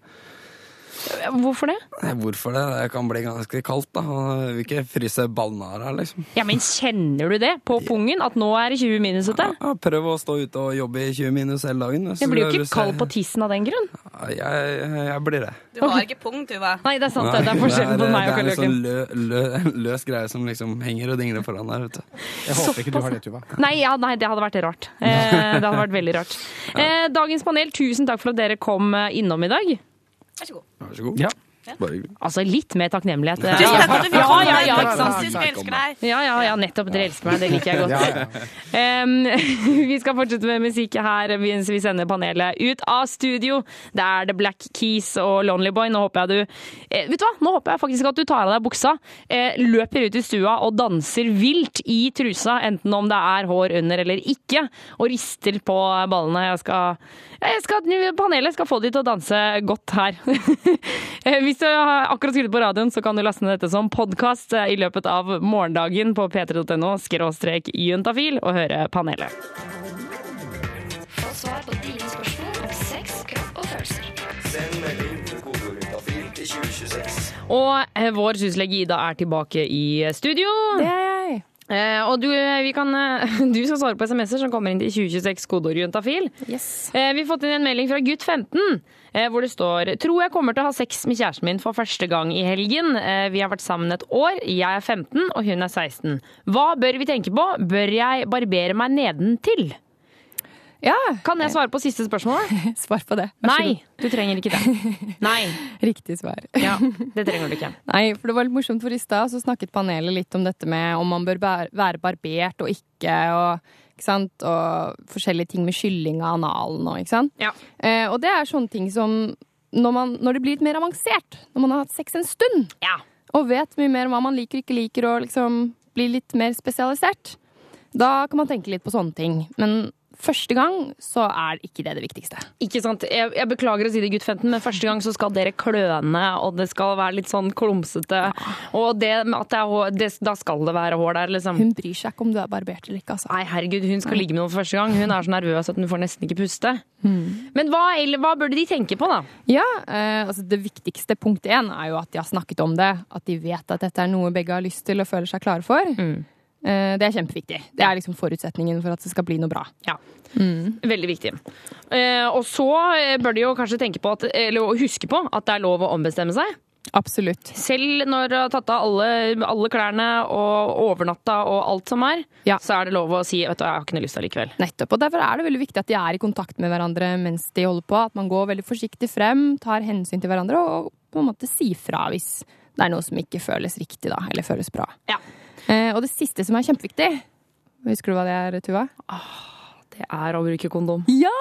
Hvorfor det? Hvorfor det? Det kan bli ganske kaldt, da. Jeg vil ikke fryse ballene liksom. Ja, men kjenner du det på pungen? At nå er det 20 minus ute? Ja, prøv å stå ute og jobbe i 20 minus hele dagen. så Jeg blir jo ikke kald på tissen av den grunn. Ja, Jeg, jeg blir det. Du har ikke pung, Tuva. Nei, det er sant. Det, det er forskjellen på meg og det er en sånn lø, lø, løs greie som liksom henger og dingler foran der. vet du. Jeg håper ikke du har det, Tuva. Nei, ja, nei, det hadde vært rart. Eh, det hadde vært veldig rart. Eh, dagens panel, tusen takk for at dere kom eh, innom i dag. Vær så god. Vær så god. Ja. Bare. Altså litt mer takknemlighet. Ja, ja, ja, ikke sant? fantastisk, Jeg elsker deg. Ja, ja, ja, nettopp. Dere elsker meg. Det liker jeg godt. Ja. Vi skal fortsette med musikk her mens vi sender panelet ut av studio. Det er The Black Keys og Lonely Boy. Nå håper jeg du eh, Vet du hva? Nå håper jeg faktisk at du tar av deg buksa, eh, løper ut i stua og danser vilt i trusa, enten om det er hår under eller ikke, og rister på ballene. Jeg skal, jeg skal Panelet skal få de til å danse godt her. Eh, Hvis du har akkurat skrudd på radioen, så kan du laste ned dette som podkast i løpet av morgendagen på p3.no skråstrek juntafil og høre panelet. Få svar på dine spørsmål om sex, kropp og følelser. Send melding til kodeordet til 2026. Og eh, vår syslege Ida er tilbake i studio. Det er jeg. Eh, og du, vi kan, eh, du skal svare på SMS-er som kommer inn til 2026 kodeord juntafil. Eh, vi har fått inn en melding fra gutt 15 eh, hvor det står Tror jeg kommer til å ha sex med kjæresten min for første gang i helgen. Eh, vi har vært sammen et år. Jeg er 15 og hun er 16. Hva bør vi tenke på? Bør jeg barbere meg nedentil? Ja. Kan jeg svare på siste spørsmål? Svar på det. Nei, du trenger ikke det. Nei. Riktig svar. Ja, det trenger du ikke. Nei, for det var litt morsomt, for i stad så snakket panelet litt om dette med om man bør være barbert og ikke, og, ikke sant? og forskjellige ting med kylling av analen og ikke sant. Ja. Eh, og det er sånne ting som når, man, når det blir litt mer avansert, når man har hatt sex en stund, Ja. og vet mye mer om hva man liker og ikke liker, og liksom blir litt mer spesialisert, da kan man tenke litt på sånne ting. Men første gang så er ikke det det viktigste. Ikke sant? Jeg, jeg beklager å si det, gutt 15, men første gang så skal dere kløne, og det skal være litt sånn klumsete. Og det, at det er hår, det, da skal det være hår der, liksom. Hun bryr seg ikke om du er barbert eller ikke, altså. Nei, herregud, hun skal ligge med noen for første gang. Hun er så nervøs at hun får nesten ikke puste. Men hva, eller, hva burde de tenke på, da? Ja, eh, altså Det viktigste punkt én er jo at de har snakket om det. At de vet at dette er noe begge har lyst til og føler seg klare for. Eh, det er kjempeviktig. Det er liksom forutsetningen for at det skal bli noe bra. Ja. Veldig viktig. Eh, og så eh, bør de jo kanskje tenke på at, eller huske på at det er lov å ombestemme seg. Absolutt. Selv når du har tatt av alle, alle klærne og overnatta og alt som er, Ja. så er det lov å si vet du, jeg har ikke noe lyst allikevel. Nettopp. Og derfor er det veldig viktig at de er i kontakt med hverandre mens de holder på. At man går veldig forsiktig frem, tar hensyn til hverandre og på en måte sier fra hvis det er noe som ikke føles riktig, da. Eller føles bra. Ja. Eh, og det siste som er kjempeviktig Husker du hva det er, Tuva? Det er å bruke kondom. Ja!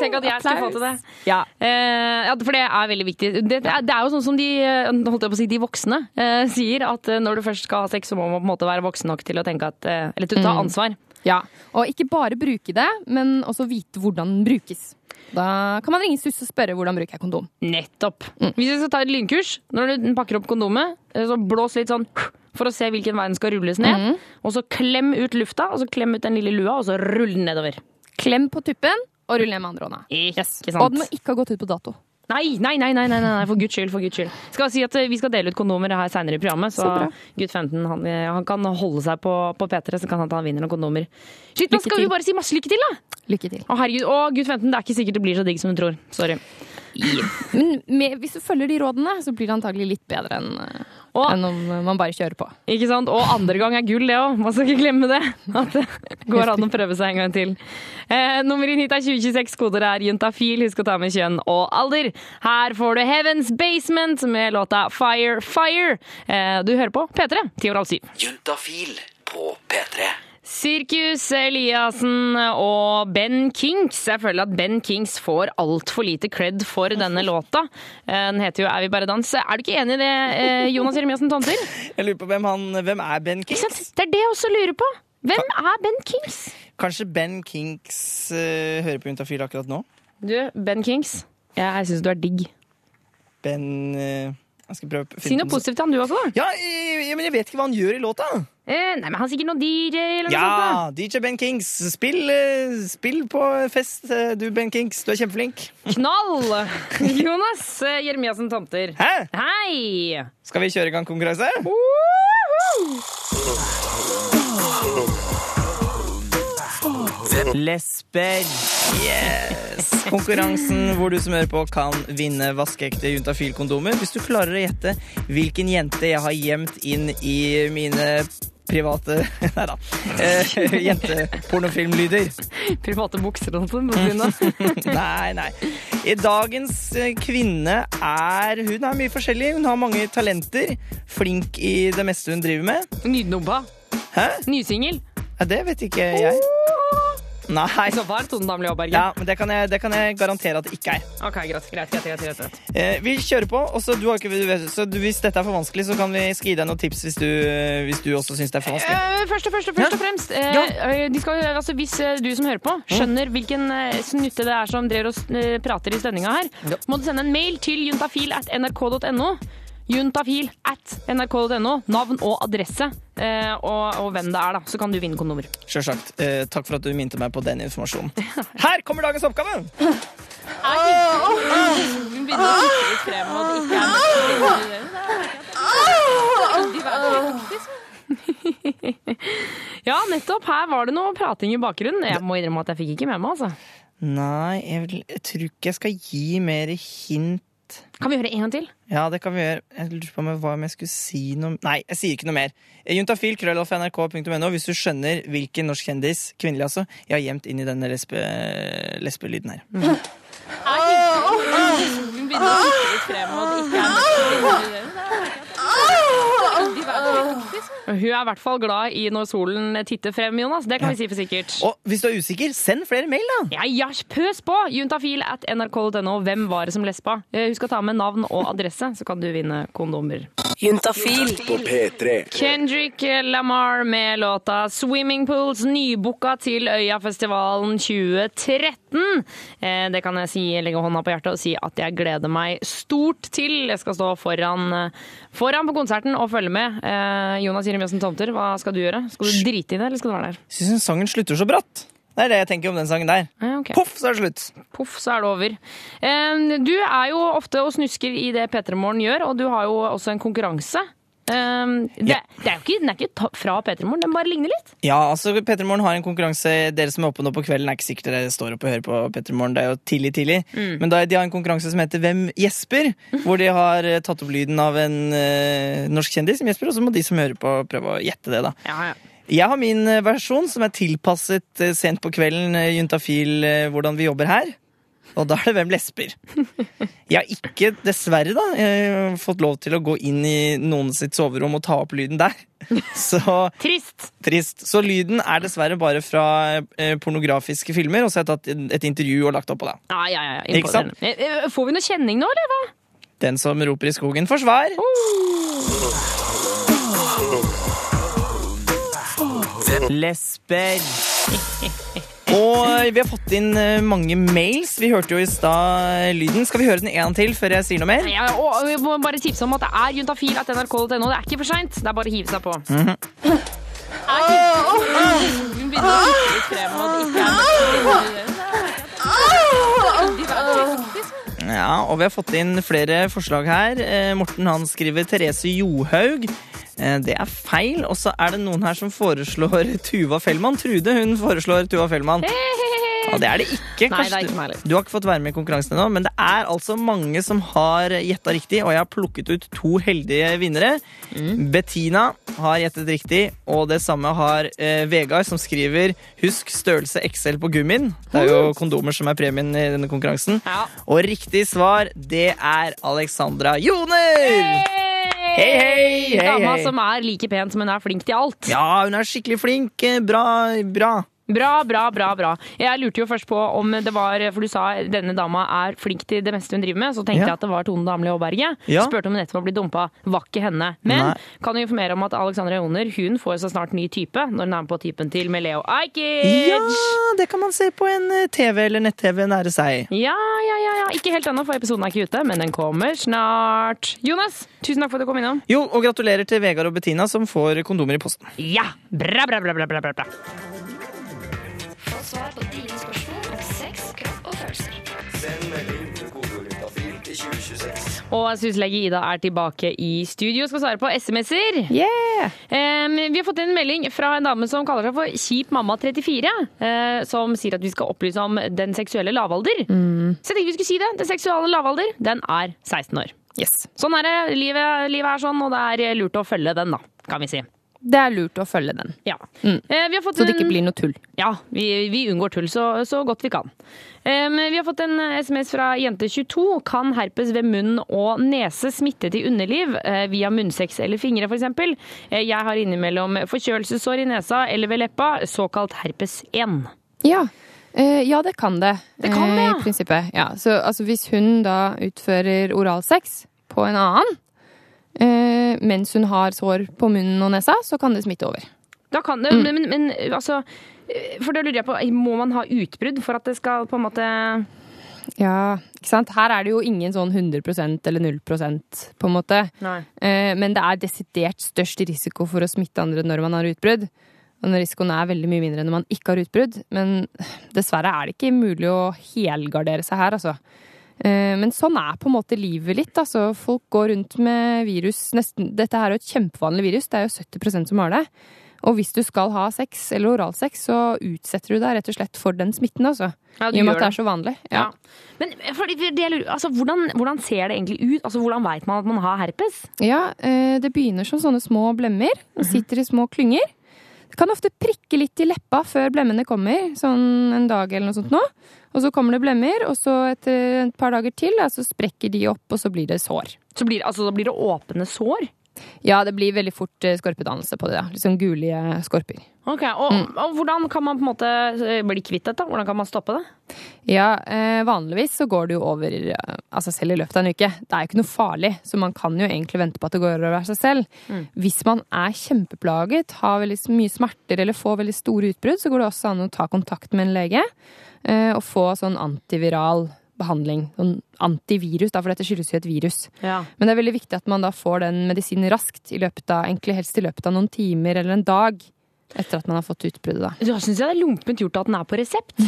Tenk at jeg skulle få til det. Ja. Eh, for det er veldig viktig. Det, det, er, det er jo sånn som de, eh, holdt jeg på å si, de voksne eh, sier, at eh, når du først skal ha sex, så må man på en måte være voksen nok til å tenke at eh, Eller til å ta Mm. ansvar. Ja, og ikke bare bruke det, men også vite hvordan den brukes. Da kan man ringe SUS og spørre hvordan bruker jeg kondom. Nettopp. Hvis vi skal ta et lynkurs, når du pakker opp kondomet, eh, så blås litt sånn for å se hvilken vei den skal rulles ned. Og så klem ut lufta, og så klem ut den lille lua, og så rull den nedover. Klem på tuppen og rull ned med andre hånda. Sant? Og den må ikke ha gått ut på dato. Nei, nei, nei, nei, nei, nei, for guds skyld. for guds skyld. Skal si at eh, Vi skal dele ut kondomer her senere i programmet, så, Så gutt 15 han, eh, han kan holde seg på, på P3, så kan han ta vinner noen kondomer. Shit, nå Lykke skal vi bare si masse lykke til, da! Lykke til. Å, herregud. Å, gutt 15, det er ikke sikkert det blir så digg som du tror. Sorry. Men med, hvis du følger de rådene, så blir det antagelig litt bedre enn eh, Og- enn om man bare kjører på. Ikke sant? Og andre gang er gull, det òg. Man skal ikke glemme det. At det går an å prøve seg en gang til. Eh, nummer inn hit er 2026. Koder er juntafil. Husk å ta med kjønn og alder. Her får du Heavens Basement med låta Fire Fire. Eh, du hører på P3, ti år halv syv. Juntafil på P3. Sirkus Eliassen og Ben Kings. Jeg føler at Ben Kings får altfor lite cred for denne låta. Eh, Den heter jo Er vi bare dans. Er du ikke enig i det, eh, Jonas Jeremiassen Tomter? Jeg lurer på hvem, han, hvem er Ben Kinks? Kings? Det er det jeg også lurer på. Hvem er Ben Kings? Kanskje Ben Kings uh, hører på Juntafil akkurat nå? Du, Ben Kings. Jeg syns du er digg. Ben eh, Jeg skal prøve å Si noe positivt til han du også. Ja, jeg, men jeg vet ikke hva han gjør i låta. Eh, nei, men Han er sikkert noen DJ eller noe Ja, sånt. DJ Ben Kings. Spill, eh, spill på fest, eh, du Ben Kings. Du er kjempeflink. Knall! Jonas eh, Jeremiassen Tomter. Hæ? Hei! Skal vi kjøre i gang konkurranse? Lesber. Yes! Konkurransen hvor du som hører på kan vinne vaskeekte juntafil-kondomer hvis du klarer å gjette hvilken jente jeg har gjemt inn i mine private Nei da. Eh, Jentepornofilmlyder. Private bukser og sånn. nei, nei. I dagens eh, kvinne er Hun er mye forskjellig. Hun har mange talenter. Flink i det meste hun driver med. Nydnobba. Hæ? Nysingel. Ja, det vet ikke jeg. Nei. Så var Tone Damli Aaberge. Ja, men det kan, jeg, det kan jeg garantere at det ikke er. Ok, greit, greit, greit, greit, greit. Eh, vi kjører på. Også, du har ikke, så du, hvis dette er for vanskelig, så kan vi gi deg noen tips hvis du, hvis du også syns det er for vanskelig. Eh, først og, først, og, først og fremst eh, ja. de skal, altså, Hvis eh, du som hører på, skjønner hvilken eh, snutte det er som drev og eh, prater i stønninga her, må du sende en mail til juntafil at nrk.no. Juntafil at nrk.no. Navn og adresse eh, og, og hvem det er, da. Så kan du vinne kondommer. Sjølsagt. Eh, takk for at du minte meg på den informasjonen. Her kommer dagens oppgave! Hun begynner å titte litt frem, og det ikke er Ja, nettopp. Her var det noe prating i bakgrunnen. Jeg må innrømme at jeg fikk ikke med meg, altså. Nei, jeg, vil, jeg tror ikke jeg skal gi mer hint. Kan vi gjøre en gang til? Ja, det kan vi gjøre. Jeg lurer på hva om jeg skulle si noe Nei, jeg sier ikke noe mer. Juntafil, krøllalfa.nrk.no hvis du skjønner hvilken norsk kjendis, kvinnelig altså, jeg har gjemt inn i denne lesbe, lesbelyden her. Mm. ah, ah, ah, ah, ah, ikke er Hun er i hvert fall glad i når solen titter frem, Jonas. Det kan vi si for sikkert. Og hvis du er usikker, send flere mail, da! Ja, ja, pøs på! Juntafil at nrk.no. Hvem var det som lespa? Eh, Husk å ta med navn og adresse, så kan du vinne kondomer. Juntafil På P3. Kendrick Lamar med låta 'Swimming Pools', nybooka til Øyafestivalen 2013. Eh, Det kan jeg si, legge hånda på hjertet og si at jeg gleder meg stort til. Jeg skal stå foran, foran på konserten og følge med. Eh, Jonas Jirim Tomter, hva skal du gjøre? Skal du drite i det, eller skal du være der? Syns den sangen slutter så bratt. Det er det jeg tenker om den sangen der. Poff, så er det slutt. Poff, så er det over. Du er jo ofte og snusker i det P3 Morgen gjør, og du har jo også en konkurranse. Um, Det, det er jo ikke, den er ikke fra P3 Morgen, den bare ligner litt. Ja, altså Petter Morgen har en konkurranse. Dere som er oppe nå på kvelden, er ikke sikkert dere står oppe og hører på Petter Morgen. Det er jo tidlig, tidlig. Mm. Men da, de har en konkurranse som heter Hvem gjesper? Hvor de har eh, tatt opp lyden av en uh, norsk kjendis som gjesper, og så må de som hører på, prøve å gjette det, da. Jeg har min eh, versjon, som er tilpasset eh, sent på kvelden, eh, juntafil, hvordan vi jobber her. Og da er det Hvem lesber. Jeg har ikke, dessverre, da, fått lov til å gå inn i noen sitt soverom og ta opp lyden der. Så, Trist. Trist. Så lyden er dessverre bare fra pornografiske filmer, og så har jeg tatt et intervju og lagt opp på det. Ja, ja, ja. Ikke sant? Får vi noe kjenning nå, eller hva? Den som roper i skogen, får svar. Lesber. Og vi har fått inn eh, mange mails. Vi hørte jo i stad lyden. Skal vi høre den en til før jeg sier noe mer? Ja, og vi må bare tipse om at det er juntafil at nrk.no. Det er ikke for seint. Det er bare å hive seg på. Mhm. Hun begynner å titte litt frem, og det ikke Ja, og vi har fått inn flere forslag her. Eh, Morten han skriver Therese Johaug. Eh, det er feil. Og så er det noen her som foreslår Tuva Fellmann. Trude hun foreslår Tuva Fellmann. Ja, det er det ikke. Nei, det er ikke du- meg. Du har ikke fått være med i konkurransen ennå, men det er altså mange som har gjetta riktig, og jeg har plukket ut to heldige vinnere. Mm. Bettina har gjettet riktig, og det samme har eh, Vegard, som skriver 'Husk størrelse XL på gummien'. Det er jo kondomer som er premien i denne konkurransen. Og riktig svar, det er Alexandra Joner! Hei, hei, hei, Dama hei. som er like pen som hun er flink til alt. Ja, hun er skikkelig flink. Eh, Bra, bra. Bra, bra, bra. bra. Jeg lurte jo først på om det var For du sa denne dama er flink til det meste hun driver med. Så tenkte Ja. jeg at det var Tone Damli Aaberge. Ja. Spurte om hun nettopp har blitt dumpa. Var ikke henne. Men Nei. kan jo informere om at Alexandra Joner hun får så snart ny type når hun er med på typen til med Leo Ajkic. Ja, det kan man se på en eh, TV eller nett-TV nære seg. Ja, ja, ja, ja. Ikke helt ennå, for episoden er ikke ute, men den kommer snart. Jonas, tusen takk for at du kom innom. Jo, og gratulerer til Vegard og Bettina som får kondomer i posten. Ja! Bra, bra, bra, bra, bra, bra. Svar på dine spørsmål om sex, kropp og følelser. Send melding til kodeordet til 2026. Og syslege Ida er tilbake i studio og skal svare på SMS-er. Em, vi har fått en melding fra en dame som kaller seg for Kjip mamma 34, Uh, som sier at vi skal opplyse om den seksuelle lavalder. Så jeg tenkte vi skulle si det. Den seksuelle lavalder, den er 16 år. Yes. Sånn er det. Livet, livet er sånn, og det er lurt å følge den, da, kan vi si. Det er lurt å følge den. Ja. Eh, vi har fått Så det ikke blir noe tull. Ja, vi, vi unngår tull så, så godt vi kan. Um, vi har fått en SMS fra jente22. Kan herpes ved munn og nese smitte til underliv eh, via munnsex eller fingre f.eks.? Eh, jeg har innimellom forkjølelsessår i nesa eller ved leppa, såkalt herpes 1. Ja. Eh, ja, det kan det. Det kan det, eh, ja. I prinsippet. Ja. Så altså, hvis hun da utfører oralsex på en annen, eh, mens hun har sår på munnen og nesa, så kan det smitte over. Da kan det, men, men, men altså eh, For da lurer jeg på, må man ha utbrudd for at det skal på en måte Ja, ikke sant? Her er det jo ingen sånn 100% eller 0% på en måte. Nei. Eh, Men det er desidert størst risiko for å smitte andre når man har utbrudd. Og risikoen er veldig mye mindre når man ikke har utbrudd. Men dessverre er det ikke mulig å helgardere seg her, altså. Eh, Men sånn er på en måte livet litt. Altså, folk går rundt med virus nesten, Dette er jo et kjempevanlig virus, det er jo 70% som har det. Og hvis du skal ha sex eller oralsex, så utsetter du deg rett og slett for den smitten, altså. Ja, I og med at det er så vanlig. Ja. Men for, det altså, hvordan, hvordan ser det egentlig ut? Altså, hvordan veit man at man har herpes? Ja, eh, det begynner som sånne små blemmer. De sitter i små klynger. Det kan ofte prikke litt i leppa før blemmene kommer, sånn en dag eller noe sånt nå. Og så kommer det blemmer, og så etter et par dager til, så sprekker de opp, og så blir det sår. Så blir, altså, da blir det åpne sår? Ja, det blir veldig fort eh, skorpedannelse på det, da. Liksom gulige skorper. Ok, og, Mm. og hvordan kan man på en måte eh, bli kvitt dette? Hvordan kan man stoppe det? Ja, eh, vanligvis så går det jo over av altså selv i løpet av en uke. Det er jo ikke noe farlig, så man kan jo egentlig vente på at det går over av seg selv. Mm. Hvis man er kjempeplaget, har veldig mye smerter eller får veldig store utbrudd, så går det også an å ta kontakt med en lege eh, og få sånn antiviral behandling. Sånn antivirus, da, for dette skyldes jo et virus. Ja. Men det er veldig viktig at man da får den medisinen raskt, i løpet av, egentlig helst i løpet av noen timer eller en dag. Etter at man har fått utbruddet, da. Da syns jeg det er lumpent gjort at den er på resept.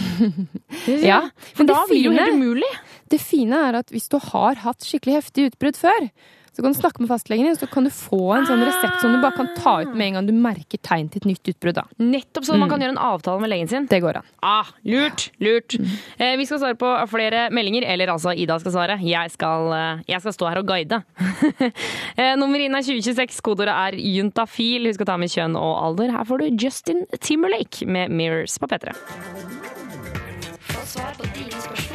Ja, For da blir det jo helt umulig. Det fine er at hvis du har hatt skikkelig heftig utbrudd før, så kan du snakke med fastlegen din, så kan du få en sånn resept som du bare kan ta ut med en gang du merker tegn til et nytt utbrudd. Nettopp Nettopp så man Mm. kan gjøre en avtale med legen sin. Det går an. Ah, lurt, lurt. Eh, vi skal svare på flere meldinger, eller altså Ida skal svare. Jeg skal, eh, jeg skal stå her og guide. eh, nummer inn er 2026, kodeordet er juntafil. Husk å ta med kjønn og alder. Her får du Justin Timberlake med Mirrors på P3. Få svar på dine spørsmål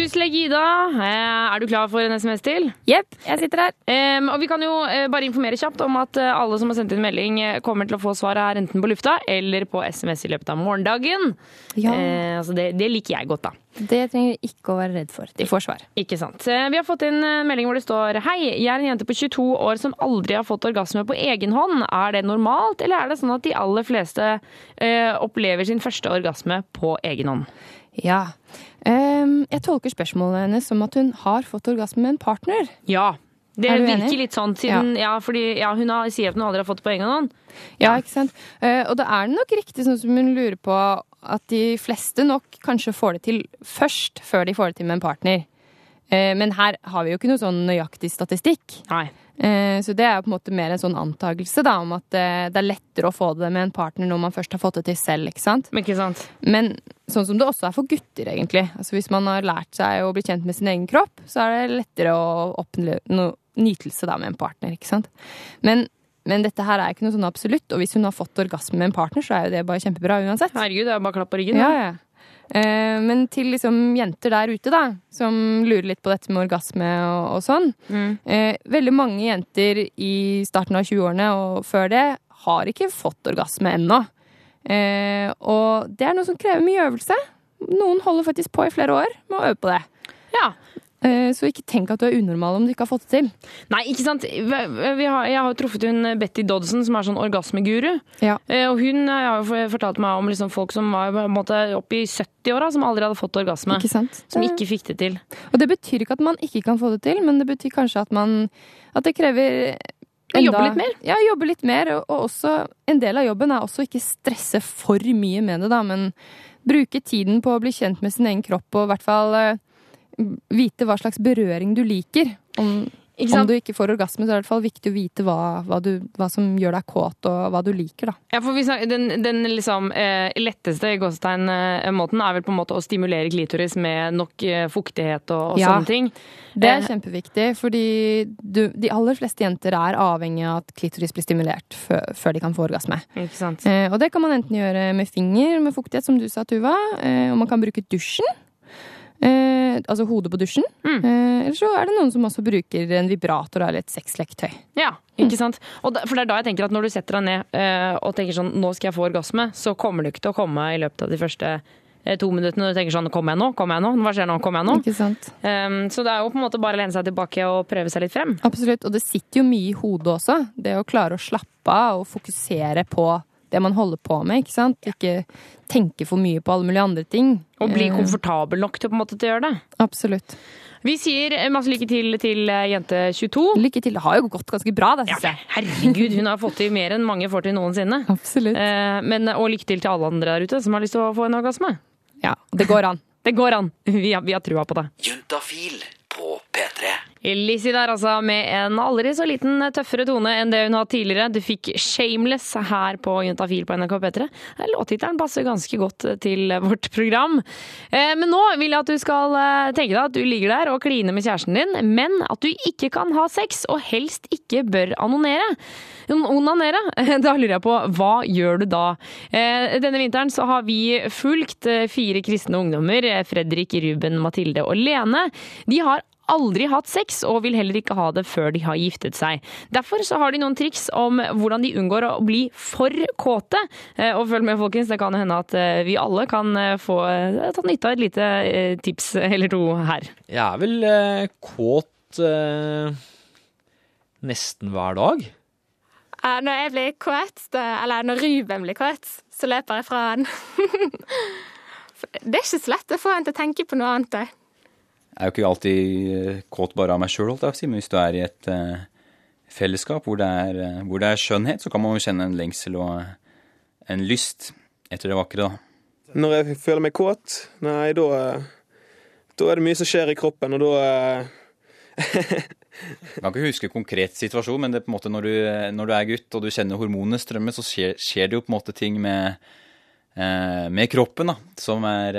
2026. Syslege Ida, eh, er du klar for en SMS til? Jepp, jeg sitter her. Um, og vi kan jo eh, bare informere kjapt om at eh, alle som har sendt inn melding, kommer til å få svaret her enten på lufta eller på SMS i løpet av morgendagen. Ja. Uh, altså det, det liker jeg godt, da. Det trenger du ikke å være redd for. De får svar. Ikke sant. Vi har fått inn melding hvor det står Hei, jeg er en jente på 22 år som aldri har fått orgasme på egen hånd. Er det normalt, eller er det sånn at de aller fleste uh, opplever sin første orgasme på egen hånd? Ja. Ehm, jeg tolker spørsmålet hennes som at hun har fått orgasme med en partner. Ja. Det Er virker enig? litt sånn, siden ja. fordi ja, hun har, sier at hun aldri har fått på egen hånd. Ja, ikke sant? Eh, og da er det nok riktig sånn som hun lurer på, at de fleste nok kanskje får det til først, før de får det til med en partner. Eh, men her har vi jo ikke noe sånn nøyaktig statistikk. Nei. Eh, så det er på en måte mer en sånn antakelse da, om at eh, det er lettere å få det med en partner når man først har fått det til selv. ikke sant? Ikke sant? Men sånn som det også er for gutter, egentlig. Altså Hvis man har lært seg å bli kjent med sin egen kropp, så er det lettere å oppnå nytelse da med en partner. ikke sant? Men, men dette her er ikke noe sånn absolutt, og hvis hun har fått orgasme med en partner, så er jo det bare kjempebra uansett. Herregud, det er bare klapp på ryggen. Ja, da. ja. Eh, men til liksom jenter der ute, da, som lurer litt på dette med orgasme og, og sånn. Mm. veldig mange jenter i starten av 20-årene og før det har ikke fått orgasme ennå. Eh, og det er noe som krever mye øvelse. Noen holder faktisk på i flere år med å øve på det. Ja. Eh, så ikke tenk at du er unormal om du ikke har fått det til. Nei, ikke sant. Har, jeg har jo truffet hun Betty Dodson, som er sånn orgasmeguru. Ja. Eh, Og hun eh, har jo fortalt meg om liksom folk som var måte oppe i 70-åra, som aldri hadde fått orgasme. Ikke sant? Som ikke fikk det til. Og det betyr ikke at man ikke kan få det til, men det betyr kanskje at man At det krever enda jobbe litt mer? Ja, jobbe litt mer. Og, og også en del av jobben er også ikke stresse for mye med det, da, men bruke tiden på å bli kjent med sin egen kropp og i hvert fall eh, vite hva slags berøring du liker. Om, om du ikke får orgasme, så er det i hvert fall viktig å vite hva, hva, du, hva som gjør deg kåt, og hva du liker, da. Ja, for vi snak- den, den liksom eh, letteste gåsetegn-måten er vel på en måte å stimulere klitoris med nok eh, fuktighet og, og Ja. sånne ting. Det er Eh, kjempeviktig, fordi du, de aller fleste jenter er avhengig av at klitoris blir stimulert før, før de kan få orgasme. Eh, og det kan man enten gjøre med finger med fuktighet, som du sa, Tuva, eh, og man kan bruke dusjen. Eh, altså hodet på dusjen. Mm. Eh, eller så er det noen som også bruker en vibrator eller et sexleketøy. Ja, ikke sant? Da, for det er da jeg tenker at når du setter deg ned eh, og tenker sånn nå skal jeg få orgasme, så kommer du ikke til å komme i løpet av de første eh, to minuttene. Du tenker sånn kommer jeg nå? Kommer jeg nå? Hva skjer nå? Kommer jeg nå? Ikke sant? Um, så det er jo på en måte bare å lene seg tilbake og prøve seg litt frem. Absolutt. Og det sitter jo mye i hodet også. Det å klare å slappe av og fokusere på det man holder på med. ikke sant? Ikke tenke for mye på alle mulige andre ting. Og bli Eh, komfortabel nok til på en måte til å gjøre det. Absolutt. Vi sier masse lykke til til eh, jente 22. Lykke til. Det har jo gått ganske bra, det syns jeg. Herregud, hun har fått til mer enn mange får til noensinne. Absolutt. Eh, men, og lykke til til alle andre der ute som har lyst til å få en orgasme. Ja, det går an. Det går an. Vi har, vi har trua på det. Juntafil på P3. Lizzie der altså, med en aldri så liten tøffere tone enn det hun har tidligere. Du fikk Shameless her på Juntafil på NRK P3. Låttittelen passer ganske godt til vårt program. Eh, Men nå vil jeg at du skal eh, tenke deg at du ligger der og kliner med kjæresten din, men at du ikke kan ha sex, og helst ikke bør anonere. Onanere? Da lurer jeg på, hva gjør du da? Eh, Denne vinteren så har vi fulgt eh, fire kristne ungdommer, eh, Fredrik, Ruben, Mathilde og Lene. De har aldri hatt sex, og vil heller ikke ha det før de har giftet seg. Derfor så har de noen triks om hvordan de unngår å bli for kåte. Eh, Og følg med, folkens, det kan hende at eh, vi alle kan eh, få tatt nytte av et lite tips eller to her. Jeg er vel kåt eh, nesten hver dag. Når jeg blir kåt, eller når Ruben blir kåt, så løper jeg fra han. Det er ikke så lett å få han til å tenke på noe annet. Er jo ikke alltid eh, kåt bare av meg sjøl, men hvis du er i et eh, fellesskap hvor det, er, eh, hvor det er skjønnhet, så kan man jo kjenne en lengsel og en lyst etter det vakre, da. Når jeg føler meg kåt, nei, da, da er det mye som skjer i kroppen, og da Jeg kan ikke huske konkret situasjon, men det er på en måte når du, når du er gutt og du kjenner hormonene strømme, så skjer, skjer det jo på en måte ting med, eh, med kroppen da, som er,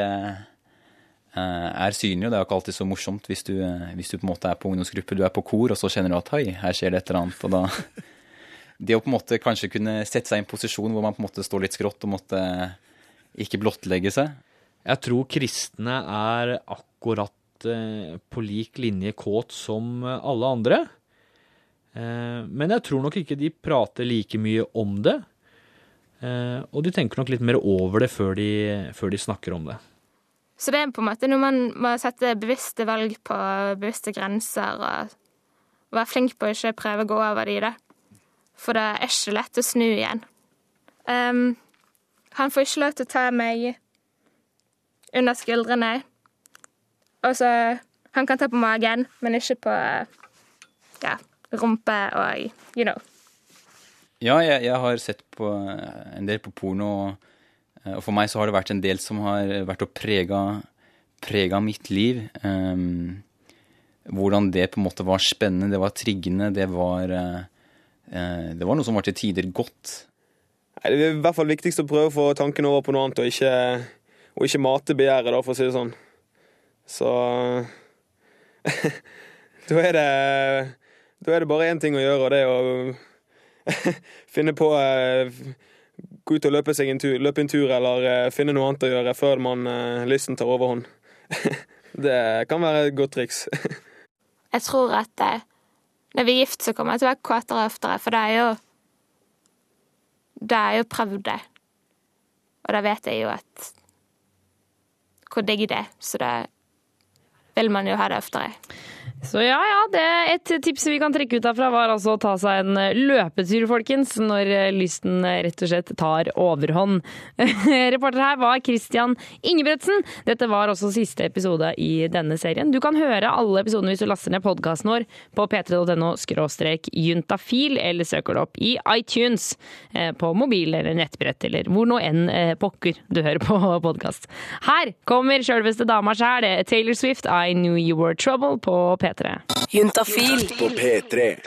er synlig. Og det er jo ikke alltid så morsomt hvis du, eh, hvis du på en måte er på ungdomsgruppe, du er på kor, og så kjenner du at hei, her skjer det et eller annet. Og da Det å på en måte kanskje kunne sette seg i en posisjon hvor man på en måte står litt skrått og måtte ikke blottlegge seg. Jeg tror kristne er akkurat eh, på lik linje kåt som alle andre. Eh, men jeg tror nok ikke de prater like mye om det. Eh, og de tenker nok litt mer over det før de, før de snakker om det. Så det er på en måte noe man må sette bevisste valg på, bevisste grenser, og være flink på å ikke prøve å gå over de, da. For det er ikke lett å snu igjen. Um, han får ikke lov til å ta meg under skuldrene. Og så Han kan ta på magen, men ikke på ja, rumpe og you know. Ja, jeg, jeg har sett på eh, en del på porno, og, og for meg så har det vært en del som har vært og prega, prega mitt liv. Um, hvordan det på en måte var spennende, det var triggende, det var eh, eh, Det var noe som var til tider godt. Det er i hvert fall viktigst å prøve å få tanken over på noe annet, og ikke, og ikke mate begjæret, for å si det sånn. Så Da er det Da er det bare én ting å gjøre, og det er å finne på eh, Gå ut og løpe, en tur, løpe en tur, eller eh, finne noe annet å gjøre før man eh, lysten tar overhånd. Det kan være et godt triks. Jeg tror at eh, når vi er gift, så kommer jeg til å være kåtere oftere, for det er jo Det er jo prøvd det. Og da vet jeg jo at hvor digg det er, så da vil man jo ha det oftere. Så ja, ja, det et tips vi kan trekke ut derfra var altså å ta seg en løpetur, folkens, når lysten rett og slett tar overhånd. Reporter her var Christian Ingebretsen. Dette var også siste episode i denne serien. Du kan høre alle episodene hvis du laster ned podkasten vår på p3.no juntafil, eller søker det opp i iTunes eh, på mobil eller nettbrett, eller hvor nå enn eh, pokker du hører på podkast. Her kommer sjølveste dama sjæl, Taylor Swift, I Knew You Were Trouble, på P3. Juntafil på P3.